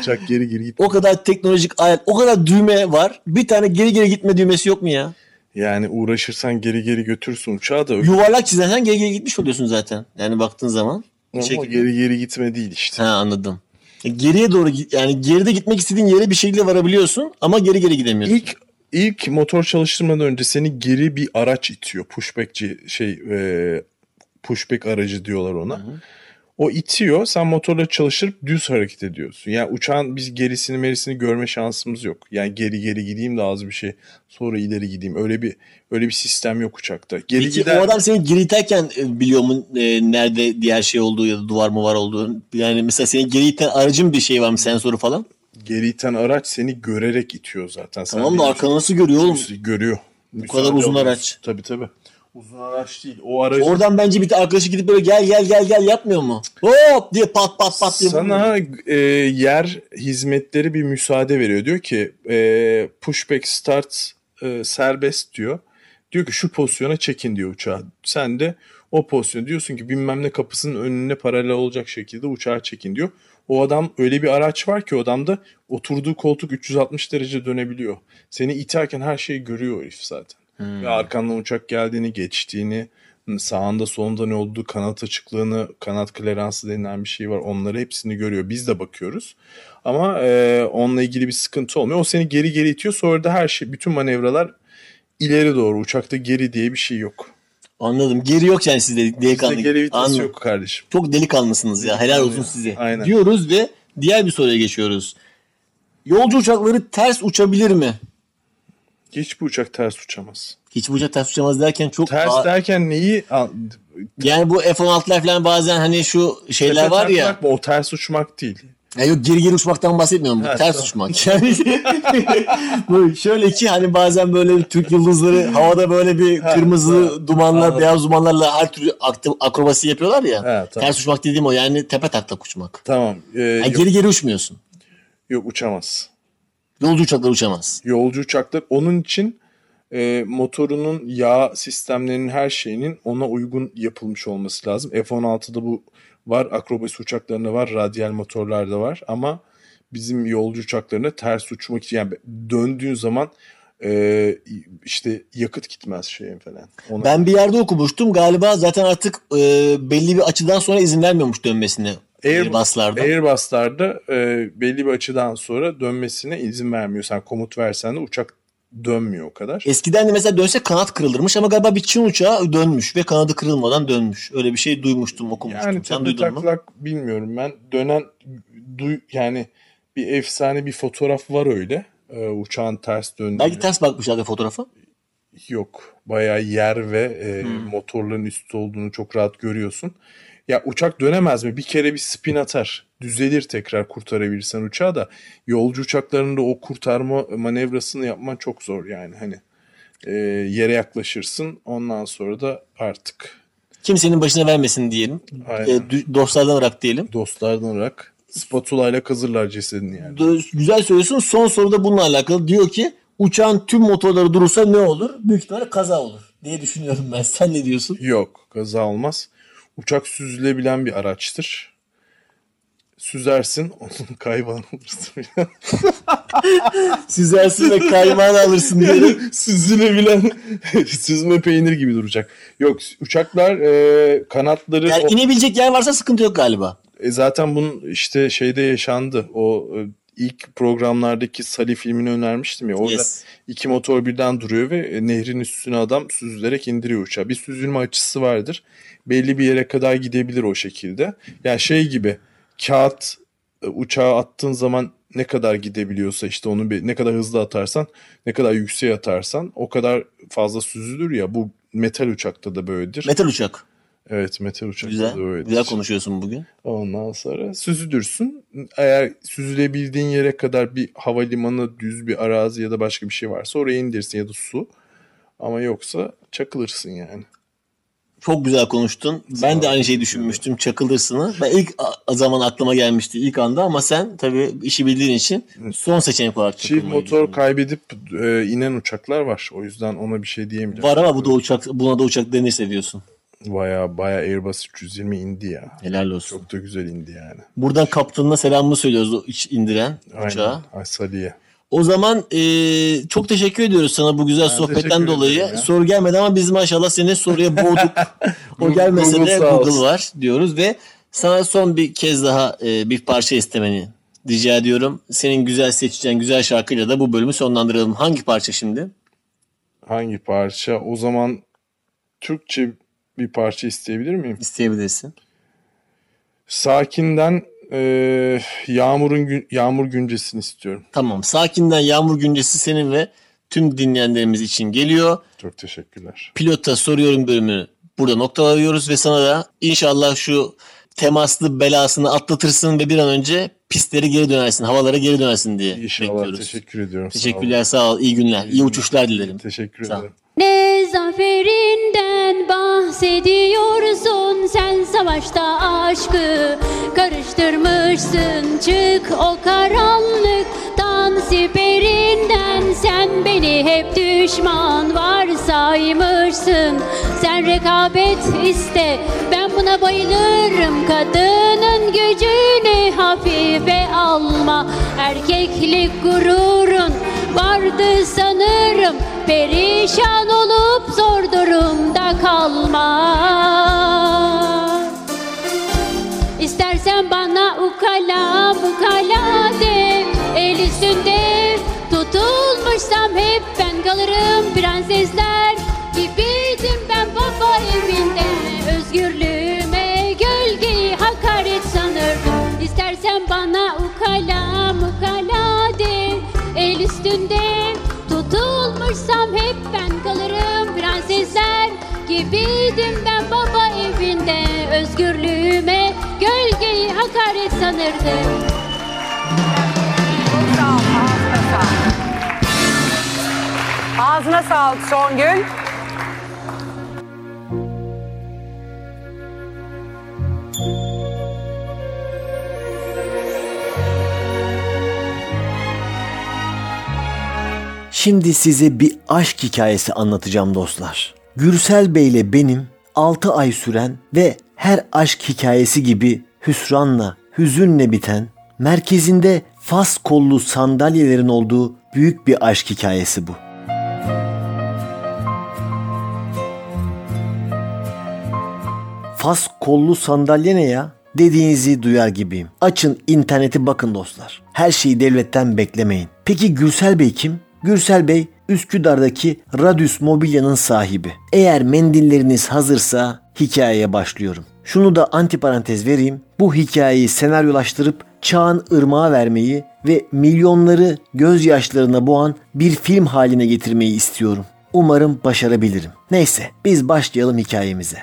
Uçak geri geri gitmiyor. O kadar teknolojik alet, o kadar düğme var. Bir tane geri geri gitme düğmesi yok mu ya? Yani uğraşırsan geri geri götürürsün uçağı da. Yuvarlak çizersen geri geri gitmiş oluyorsun zaten. Yani baktığın zaman. Ama Şekil- geri geri gitme değil işte. Ha anladım. E, Geriye doğru git- yani geride gitmek istediğin yere bir şekilde varabiliyorsun ama geri geri gidemiyorsun. İlk ilk motor çalıştırmadan önce seni geri bir araç itiyor. Pushback'ci şey e, pushback aracı diyorlar ona. O itiyor. Sen motorla çalıştırıp düz hareket ediyorsun. Yani uçağın biz gerisini merisini görme şansımız yok. Yani geri geri gideyim de az bir şey sonra ileri gideyim. Öyle bir öyle bir sistem yok uçakta. Geri Peki giden o adam seni geri iterken e, biliyor mu e, nerede diğer şey olduğu ya da duvar mı var olduğu? Yani mesela seni geri iten aracın bir şey var mı sensörü falan? Geri iten araç seni görerek itiyor zaten. Sen Tamam da arkanı nasıl görüyor oğlum? görüyor. Bu kadar uzun araç. Tabii tabii. Uzun araç değil. O aracı Oradan bence bir arkadaşı gidip böyle gel gel gel gel yapmıyor mu? Hop diye pat pat pat diye. Sana e, yer hizmetleri bir müsaade veriyor. Diyor ki e, pushback start e, serbest diyor. Diyor ki şu pozisyona çekin diyor uçağı. Sen de o pozisyona diyorsun ki bilmem ne kapısının önüne paralel olacak şekilde uçağı çekin diyor. O adam öyle bir araç var ki o adamda oturduğu koltuk 360 derece dönebiliyor. Seni iterken her şeyi görüyor herif zaten. Ve arkandan uçak geldiğini, geçtiğini, sağında solunda ne olduğu, kanat açıklığını, kanat kleransı denilen bir şey var. Onları hepsini görüyor. Biz de bakıyoruz. Ama e, onunla ilgili bir sıkıntı olmuyor. O seni geri geri itiyor. Sonra da her şey, bütün manevralar ileri doğru. Uçakta geri diye bir şey yok. Anladım. Geri yok yani sizde delikanlı. geri vites Anladım. yok kardeşim. Çok delikanlısınız ya. Helal olsun size. Aynen. Diyoruz ve diğer bir soruya geçiyoruz. Yolcu uçakları ters uçabilir mi? Hiçbir uçak ters uçamaz. Hiç bu uçak ters uçamaz derken çok Ters Aa, derken neyi? yani bu F-16'lar falan bazen hani şu şeyler Tepe var ya. mı? O ters uçmak değil. Ya yok geri geri uçmaktan bahsetmiyorum. Ha, ters tamam. uçmak. Yani böyle şöyle ki hani bazen böyle Türk yıldızları havada böyle bir kırmızı tamam. dumanlar, Anladım. beyaz dumanlarla her türlü akrobasi yapıyorlar ya. Tamam. Ters uçmak dediğim o yani tepe taklak uçmak. Tamam. Ee, Yani geri geri uçmuyorsun. yok uçamaz. Yolcu uçaklar uçamaz. yolcu uçaklar onun için e, motorunun yağ sistemlerinin her şeyinin ona uygun yapılmış olması lazım. F-16'da bu var, akrobasi uçaklarında var, radyal motorlarda var ama bizim yolcu uçaklarında ters uçmak için yani döndüğün zaman e, işte yakıt gitmez şeyin falan. Ona, Ben bir yerde okumuştum galiba zaten artık e, belli bir açıdan sonra izin vermiyormuş dönmesine. Airbus'larda. Airbus'larda e, belli bir açıdan sonra dönmesine izin vermiyor. Sen komut versen de uçak dönmüyor o kadar. Eskiden de mesela dönse kanat kırılırmış ama galiba bir Çin uçağı dönmüş ve kanadı kırılmadan dönmüş. Öyle bir şey duymuştum, okumuştum. Yani Sen duydun mu? taklak bilmiyorum ben. Dönen duy, yani bir efsane bir fotoğraf var öyle. Ee, uçağın ters döndüğü. Belki ters bakmışlardı fotoğrafa. Yok. Bayağı yer ve e, Hmm. motorların üstü olduğunu çok rahat görüyorsun. Ya uçak dönemez mi? Bir kere bir spin atar. Düzelir tekrar kurtarabilirsen uçağı da. Yolcu uçaklarında o kurtarma manevrasını yapman çok zor yani. Hani e, yere yaklaşırsın. Ondan sonra da artık Kimsenin başına vermesin diyelim. Aynen. E, dostlardan olarak diyelim. dostlardan olarak spatula ile kazırlar cesedini yani. Güzel söylüyorsun. Son soruda bununla alakalı. Diyor ki uçağın tüm motorları durursa ne olur? Büyük ihtimalle kaza olur diye düşünüyorum ben. Sen ne diyorsun? Yok kaza olmaz. Uçak süzülebilen bir araçtır. süzersin onun kaybağını alırsın. Süzersin ve kaymağını alırsın diye. Süzülebilen süzme peynir gibi duracak. Yok uçaklar e, kanatları Yani inebilecek yer varsa sıkıntı yok galiba. E zaten bunun işte şeyde yaşandı. O e, ilk programlardaki Sally filmini önermiştim ya. Orada Yes. iki motor birden duruyor ve e, nehrin üstüne adam süzülerek indiriyor uçağı. Bir süzülme açısı vardır. Belli bir yere kadar gidebilir o şekilde. Yani şey gibi kağıt e, uçağa attığın zaman ne kadar gidebiliyorsa işte onu bir, ne kadar hızlı atarsan ne kadar yükseğe atarsan o kadar fazla süzülür ya. Bu metal uçakta da böyledir. Metal uçak. Evet metal uçakta Güzel. böyledir. Güzel konuşuyorsun bugün. Ondan sonra süzülürsün. Eğer süzülebildiğin yere kadar bir havalimanı, düz bir arazi ya da başka bir şey varsa oraya indirsin ya da su. Ama yoksa çakılırsın yani. Çok güzel konuştun. Ben de aynı şeyi düşünmüştüm. Çakılırsını. Ben ilk zaman aklıma gelmişti ilk anda ama sen tabii işi bildiğin için son seçenek olarak Çift motor kaybedip e, inen uçaklar var. O yüzden ona bir şey diyemeyeceğim. Var ama bu da uçak, buna da uçak denirse diyorsun. Baya baya Airbus 320 indi ya. Helal olsun. Çok da güzel indi yani. Buradan kaptanına selamımı söylüyoruz o iç indiren uçağı. Aynen. Ay Salih'e. O zaman eee, çok teşekkür ediyoruz sana bu güzel sohbetten teşekkür dolayı. ya. Soru gelmedi ama biz maşallah seni soruya boğduk. o gelmese Google de Google olsun. var diyoruz ve sana son bir kez daha eee, bir parça istemeni rica ediyorum. Senin güzel seçeceğin güzel şarkıyla da bu bölümü sonlandıralım. Hangi parça şimdi? Hangi parça? O zaman Türkçe bir parça isteyebilir miyim? İsteyebilirsin. Sakin'den e, Yağmur'un Yağmur güncesini istiyorum. Tamam. Sakinden Yağmur Güncesi senin ve tüm dinleyenlerimiz için geliyor. Çok teşekkürler. Pilota soruyorum bölümünü burada noktalıyoruz ve sana da inşallah şu temaslı belasını atlatırsın ve bir an önce pistlere geri dönersin, havalara geri dönersin diye İnşallah bekliyoruz. teşekkür ediyorum. Teşekkürler, sağ ol, iyi günler, iyi uçuşlar dilerim. Teşekkür Sağ ol. ederim. Ne zaferinden bahsediyorsun sen savaşta aşkı karıştırmışsın çık o karanlıktan siperinden sen beni hep düşman varsaymışsın sen rekabet iste ben buna bayılırım. Kadının gücünü hafife alma. Erkeklik gururun vardı sanırım. Perişan olup zor durumda kalma. İstersen bana ukala ukala de. El üstünde üstünde tutulmuşsam hep ben kalırım Prensesler gibiydim ben baba evinde Özgürlüğüme gölgeyi hakaret sanırdım. Ağzına sağlık Songül. Şimdi size bir aşk hikayesi anlatacağım dostlar. Gürsel Bey ile benim 6 ay süren ve her aşk hikayesi gibi hüsranla, hüzünle biten, merkezinde fas kollu sandalyelerin olduğu büyük bir aşk hikayesi bu. Fas kollu sandalye ne ya? Dediğinizi duyar gibiyim. Açın interneti bakın dostlar. Her şeyi devletten beklemeyin. Peki Gürsel Bey kim? Gürsel Bey Üsküdar'daki Radius Mobilya'nın sahibi. Eğer mendilleriniz hazırsa hikayeye başlıyorum. Şunu da antiparantez vereyim. Bu hikayeyi senaryolaştırıp çağın ırmağa vermeyi ve milyonları gözyaşlarına boğan bir film haline getirmeyi istiyorum. Umarım başarabilirim. Neyse biz başlayalım hikayemize.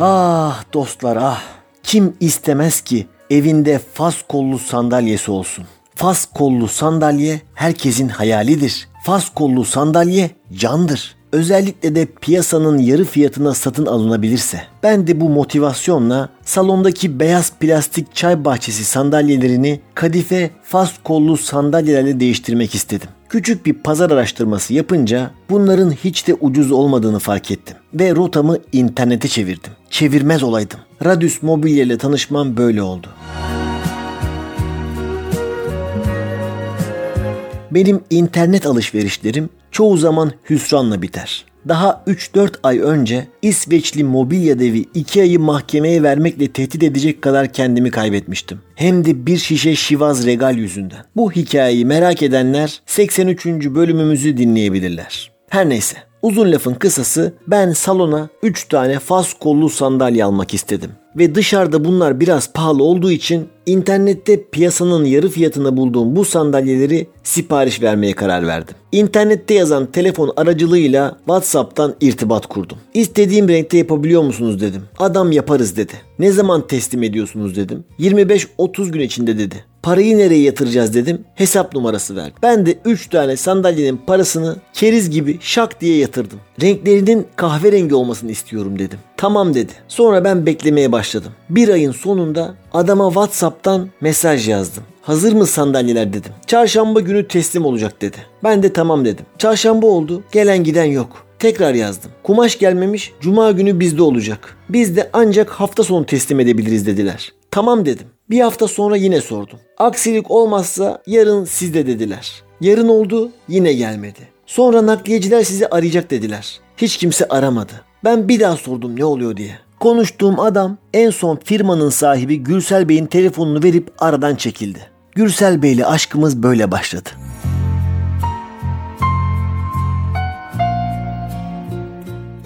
Ah dostlar ah. Kim istemez ki evinde fas kollu sandalyesi olsun. Fas kollu sandalye herkesin hayalidir. Fas kollu sandalye candır. Özellikle de piyasanın yarı fiyatına satın alınabilirse. Ben de bu motivasyonla salondaki beyaz plastik çay bahçesi sandalyelerini kadife fas kollu sandalyelerle değiştirmek istedim. Küçük bir pazar araştırması yapınca bunların hiç de ucuz olmadığını fark ettim. ve rotamı internete çevirdim. Çevirmez olaydım. Radius Mobilya ile tanışmam böyle oldu. Benim internet alışverişlerim çoğu zaman hüsranla biter. Daha 3-4 ay önce İsveçli mobilya devi Ikea'yı mahkemeye vermekle tehdit edecek kadar kendimi kaybetmiştim. Hem de bir şişe Şivaz Regal yüzünden. Bu hikayeyi merak edenler 83. bölümümüzü dinleyebilirler. Her neyse uzun lafın kısası ben salona 3 tane fas kollu sandalye almak istedim. Ve dışarıda bunlar biraz pahalı olduğu için internette piyasanın yarı fiyatına bulduğum bu sandalyeleri sipariş vermeye karar verdim. İnternette yazan telefon aracılığıyla WhatsApp'tan irtibat kurdum. İstediğim renkte yapabiliyor musunuz dedim. Adam yaparız dedi. Ne zaman teslim ediyorsunuz dedim. 25-30 gün içinde dedi. Parayı nereye yatıracağız dedim. Hesap numarası verdi. Ben de 3 tane sandalyenin parasını keriz gibi şak diye yatırdım. Renklerinin kahverengi olmasını istiyorum dedim. Tamam dedi. Sonra ben beklemeye başladım. Bir ayın sonunda adama WhatsApp'tan mesaj yazdım. Hazır mı sandalyeler dedim. Çarşamba günü teslim olacak dedi. Ben de tamam dedim. Çarşamba oldu. Gelen giden yok. Tekrar yazdım. Kumaş gelmemiş. Cuma günü bizde olacak. Biz de ancak hafta sonu teslim edebiliriz dediler. Tamam dedim. Bir hafta sonra yine sordum. Aksilik olmazsa yarın sizde dediler. Yarın oldu yine gelmedi. Sonra nakliyeciler sizi arayacak dediler. Hiç kimse aramadı. Ben bir daha sordum ne oluyor diye. Konuştuğum adam en son firmanın sahibi Gürsel Bey'in telefonunu verip aradan çekildi. Gürsel Bey'le aşkımız böyle başladı.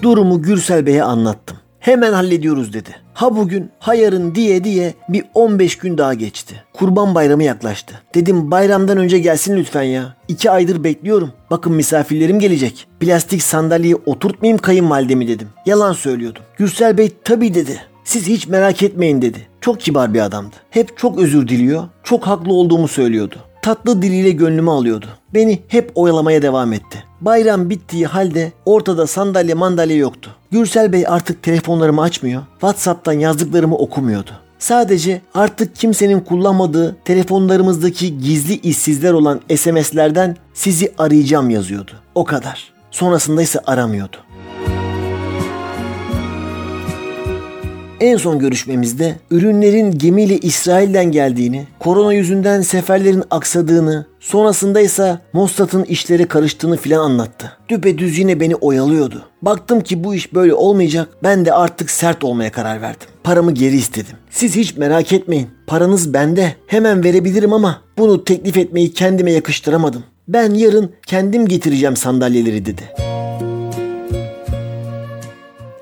Durumu Gürsel Bey'e anlattım. Hemen hallediyoruz dedi. Ha bugün ha yarın diye diye bir 15 gün daha geçti. Kurban bayramı yaklaştı. Dedim bayramdan önce gelsin lütfen ya. İki aydır bekliyorum. Bakın misafirlerim gelecek. Plastik sandalyeye oturtmayayım kayınvalidemi dedim. Yalan söylüyordum. Gürsel Bey tabii dedi. Siz hiç merak etmeyin dedi. Çok kibar bir adamdı. Hep çok özür diliyor. Çok haklı olduğumu söylüyordu. Tatlı diliyle gönlümü alıyordu. Beni hep oyalamaya devam etti. Bayram bittiği halde ortada sandalye mandalye yoktu. Gürsel Bey artık telefonlarımı açmıyor. WhatsApp'tan yazdıklarımı okumuyordu. Sadece artık kimsenin kullanmadığı telefonlarımızdaki gizli işsizler olan SMS'lerden sizi arayacağım yazıyordu. O kadar. Sonrasında ise aramıyordu. En son görüşmemizde ürünlerin gemiyle İsrail'den geldiğini, korona yüzünden seferlerin aksadığını, sonrasında ise Mossad'ın işlere karıştığını filan anlattı. Düpedüz yine beni oyalıyordu. Baktım ki bu iş böyle olmayacak. Ben de artık sert olmaya karar verdim. Paramı geri istedim. Siz hiç merak etmeyin. Paranız bende. Hemen verebilirim ama bunu teklif etmeyi kendime yakıştıramadım. Ben yarın kendim getireceğim sandalyeleri dedi.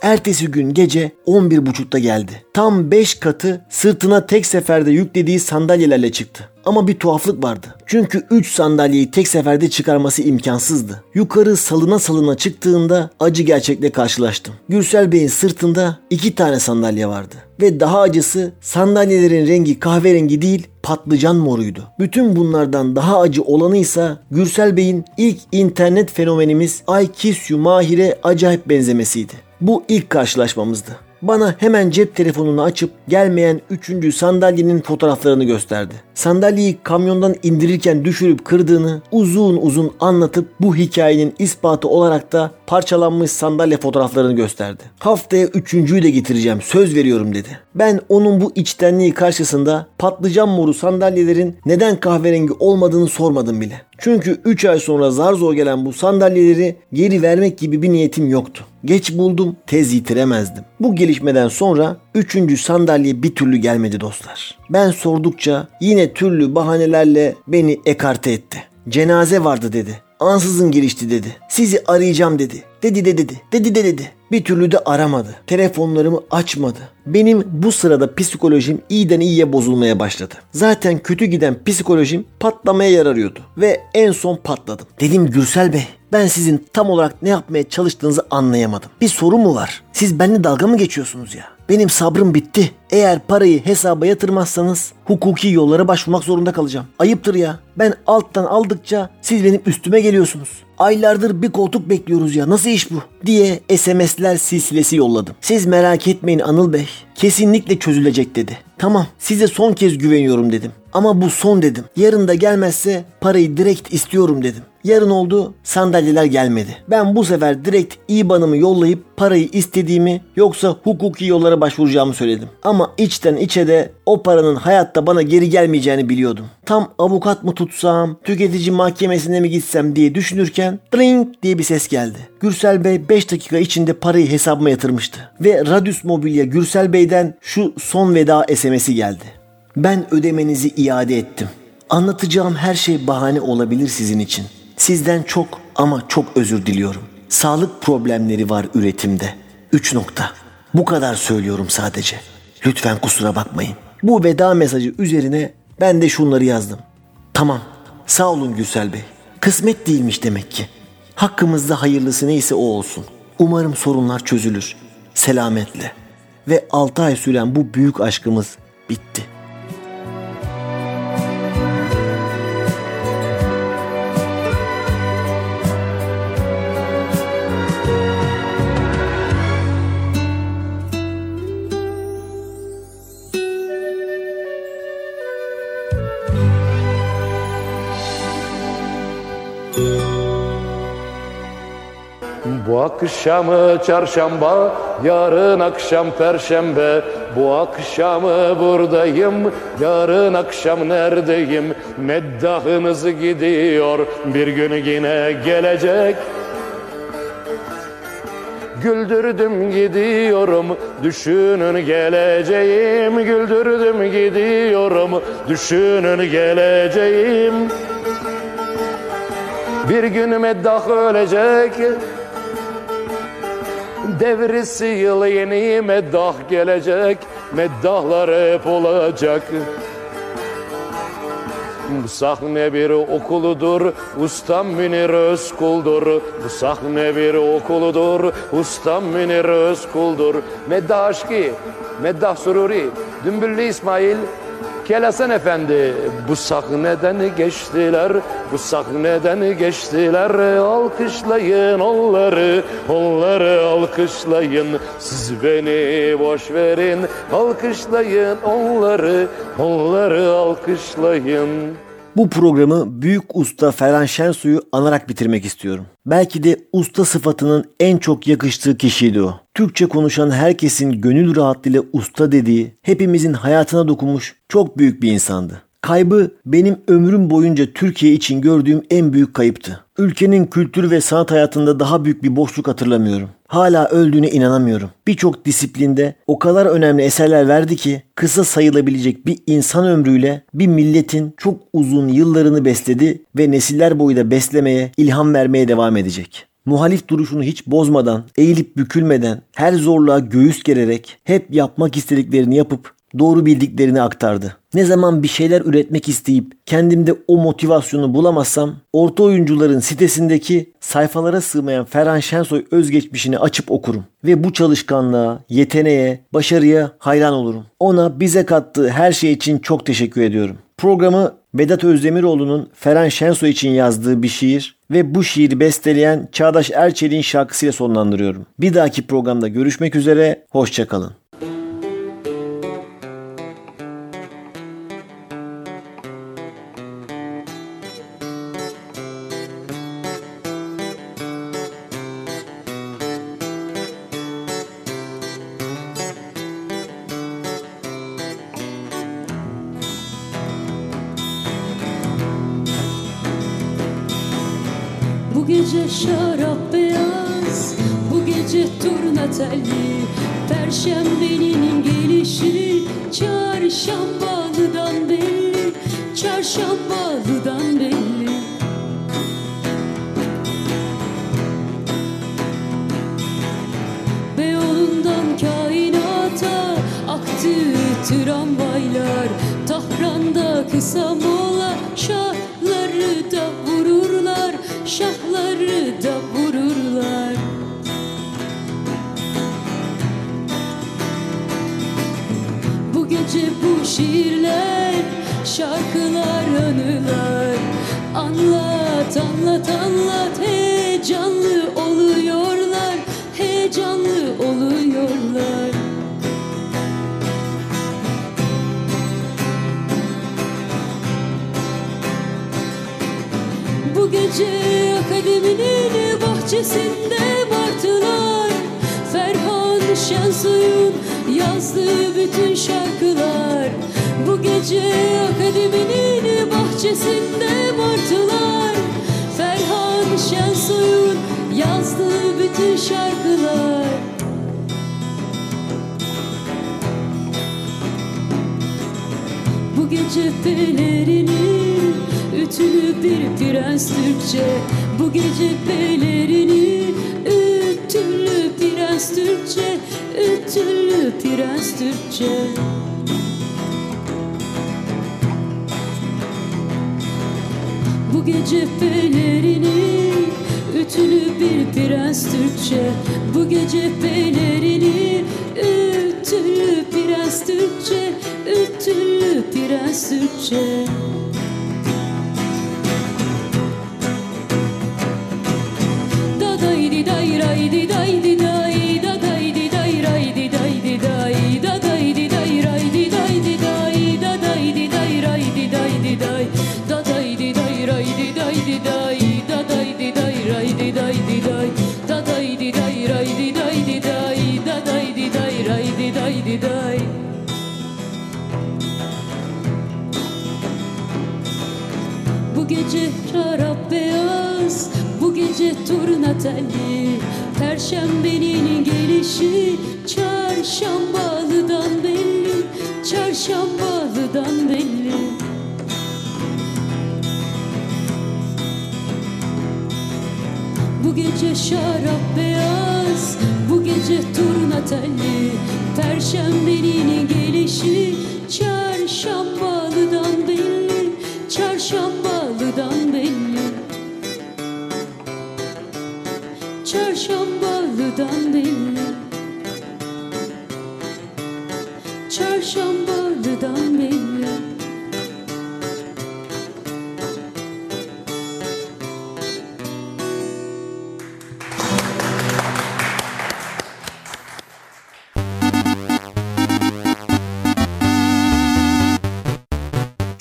Ertesi gün gece 11.30'da geldi. Tam 5 katı sırtına tek seferde yüklediği sandalyelerle çıktı. Ama bir tuhaflık vardı. Çünkü 3 sandalyeyi tek seferde çıkarması imkansızdı. Yukarı salına salına çıktığında acı gerçekle karşılaştım. Gürsel Bey'in sırtında 2 tane sandalye vardı. Ve daha acısı sandalyelerin rengi kahverengi değil patlıcan moruydu. Bütün bunlardan daha acı olanıysa Gürsel Bey'in ilk internet fenomenimiz Ay Kisyu Mahir'e acayip benzemesiydi. Bu ilk karşılaşmamızdı. Bana hemen cep telefonunu açıp gelmeyen üçüncü sandalyenin fotoğraflarını gösterdi. Sandalyeyi kamyondan indirirken düşürüp kırdığını uzun uzun anlatıp bu hikayenin ispatı olarak da parçalanmış sandalye fotoğraflarını gösterdi. Haftaya üçüncüyü de getireceğim söz veriyorum dedi. Ben onun bu içtenliği karşısında patlıcan moru sandalyelerin neden kahverengi olmadığını sormadım bile. Çünkü 3 ay sonra zar zor gelen bu sandalyeleri geri vermek gibi bir niyetim yoktu. Geç buldum, tez yitiremezdim. Bu gelişmeden sonra üçüncü sandalye bir türlü gelmedi dostlar. Ben sordukça yine türlü bahanelerle beni ekarte etti. Cenaze vardı dedi. Ansızın gelişti dedi. Sizi arayacağım dedi. Dedi de dedi. Dedi de dedi. Bir türlü de aramadı. Telefonlarımı açmadı. Benim bu sırada psikolojim iyiden iyiye bozulmaya başladı. Zaten kötü giden psikolojim patlamaya yer arıyordu. Ve en son patladım. Dedim Gürsel Bey ben sizin tam olarak ne yapmaya çalıştığınızı anlayamadım. Bir sorun mu var? Siz benimle dalga mı geçiyorsunuz ya? Benim sabrım bitti. Eğer parayı hesaba yatırmazsanız hukuki yollara başvurmak zorunda kalacağım. Ayıptır ya. Ben alttan aldıkça siz benim üstüme geliyorsunuz. Aylardır bir koltuk bekliyoruz ya nasıl iş bu diye SMS'ler silsilesi yolladım. Siz merak etmeyin Anıl Bey. Kesinlikle çözülecek dedi. Tamam size son kez güveniyorum dedim. Ama bu son dedim. Yarın da gelmezse parayı direkt istiyorum dedim. Yarın oldu sandalyeler gelmedi. Ben bu sefer direkt IBAN'ımı yollayıp parayı istediğimi yoksa hukuki yollara başvuracağımı söyledim. Ama içten içe de o paranın hayatta bana geri gelmeyeceğini biliyordum. Tam avukat mı tutsam, tüketici mahkemesine mi gitsem diye düşünürken dring diye bir ses geldi. Gürsel Bey 5 dakika içinde parayı hesabıma yatırmıştı. Ve Radius Mobilya Gürsel Bey'den şu son veda SMS'i geldi. Ben ödemenizi iade ettim. Anlatacağım her şey bahane olabilir sizin için. Sizden çok ama çok özür diliyorum. Sağlık problemleri var üretimde. 3 nokta. Bu kadar söylüyorum sadece. Lütfen kusura bakmayın. Bu veda mesajı üzerine ben de şunları yazdım. Tamam. Sağ olun Gürsel Bey. Kısmet değilmiş demek ki. Hakkımızda hayırlısı neyse o olsun. Umarım sorunlar çözülür. Selametle. Ve 6 ay süren bu büyük aşkımız bitti. Akşamı çarşamba, yarın akşam perşembe. Bu akşamı buradayım, yarın akşam neredeyim? Meddahınız gidiyor, bir gün yine gelecek. Güldürdüm gidiyorum, düşünün geleceğim. Güldürdüm gidiyorum, düşünün geleceğim. Bir gün meddah ölecek Devrisi yıl yeni meddah gelecek Meddahlar hep olacak bu sahne bir okuludur, ustam Münir Özkul'dur. Bu sahne bir okuludur, ustam Münir Özkul'dur. Meddah Aşkı, Meddah Sururi, Dümbüllü İsmail, Kelasen Efendi bu sahneden geçtiler, bu sahneden geçtiler. Alkışlayın onları, onları alkışlayın. Siz beni boş verin, alkışlayın onları, onları alkışlayın. Bu programı büyük usta Ferhan Şensoy'u anarak bitirmek istiyorum. Belki de usta sıfatının en çok yakıştığı kişiydi o. Türkçe konuşan herkesin gönül rahatlığıyla usta dediği, hepimizin hayatına dokunmuş çok büyük bir insandı. Kaybı benim ömrüm boyunca Türkiye için gördüğüm en büyük kayıptı. Ülkenin kültür ve sanat hayatında daha büyük bir boşluk hatırlamıyorum. Hala öldüğüne inanamıyorum. Birçok disiplinde o kadar önemli eserler verdi ki kısa sayılabilecek bir insan ömrüyle bir milletin çok uzun yıllarını besledi ve nesiller boyu da beslemeye, ilham vermeye devam edecek. Muhalif duruşunu hiç bozmadan, eğilip bükülmeden, her zorluğa göğüs gererek hep yapmak istediklerini yapıp doğru bildiklerini aktardı. Ne zaman bir şeyler üretmek isteyip kendimde o motivasyonu bulamazsam orta oyuncuların sitesindeki sayfalara sığmayan Ferhan Şensoy özgeçmişini açıp okurum. Ve bu çalışkanlığa, yeteneğe, başarıya hayran olurum. Ona bize kattığı her şey için çok teşekkür ediyorum. Programı Vedat Özdemiroğlu'nun Ferhan Şensoy için yazdığı bir şiir ve bu şiiri besteleyen Çağdaş Erçel'in şarkısıyla sonlandırıyorum. Bir dahaki programda görüşmek üzere, hoşçakalın. Çarşambalıdan belli. Beyoğlu'ndan kainata aktı tramvaylar. Tahran'da kısa mola şahları da vururlar Şahları da vururlar. Gece bu şiirler Şarkılar anılar Anlat anlat anlat Heyecanlı oluyorlar Heyecanlı oluyorlar. Bu gece akademinin bahçesinde martılar Ferhan Şensoy'un yazdığı bütün şarkılar Gece akademinin bahçesinde martılar Ferhan Şensoy'un yazdığı bütün şarkılar. Bu gece pelerini Ütülü bir prens Türkçe Bu gece pelerini Ütülü prens Türkçe Ütülü prens Türkçe gece pelerini Ütülü bir prens Türkçe. Bu gece pelerini Ütülü prens Türkçe Ütülü prens Türkçe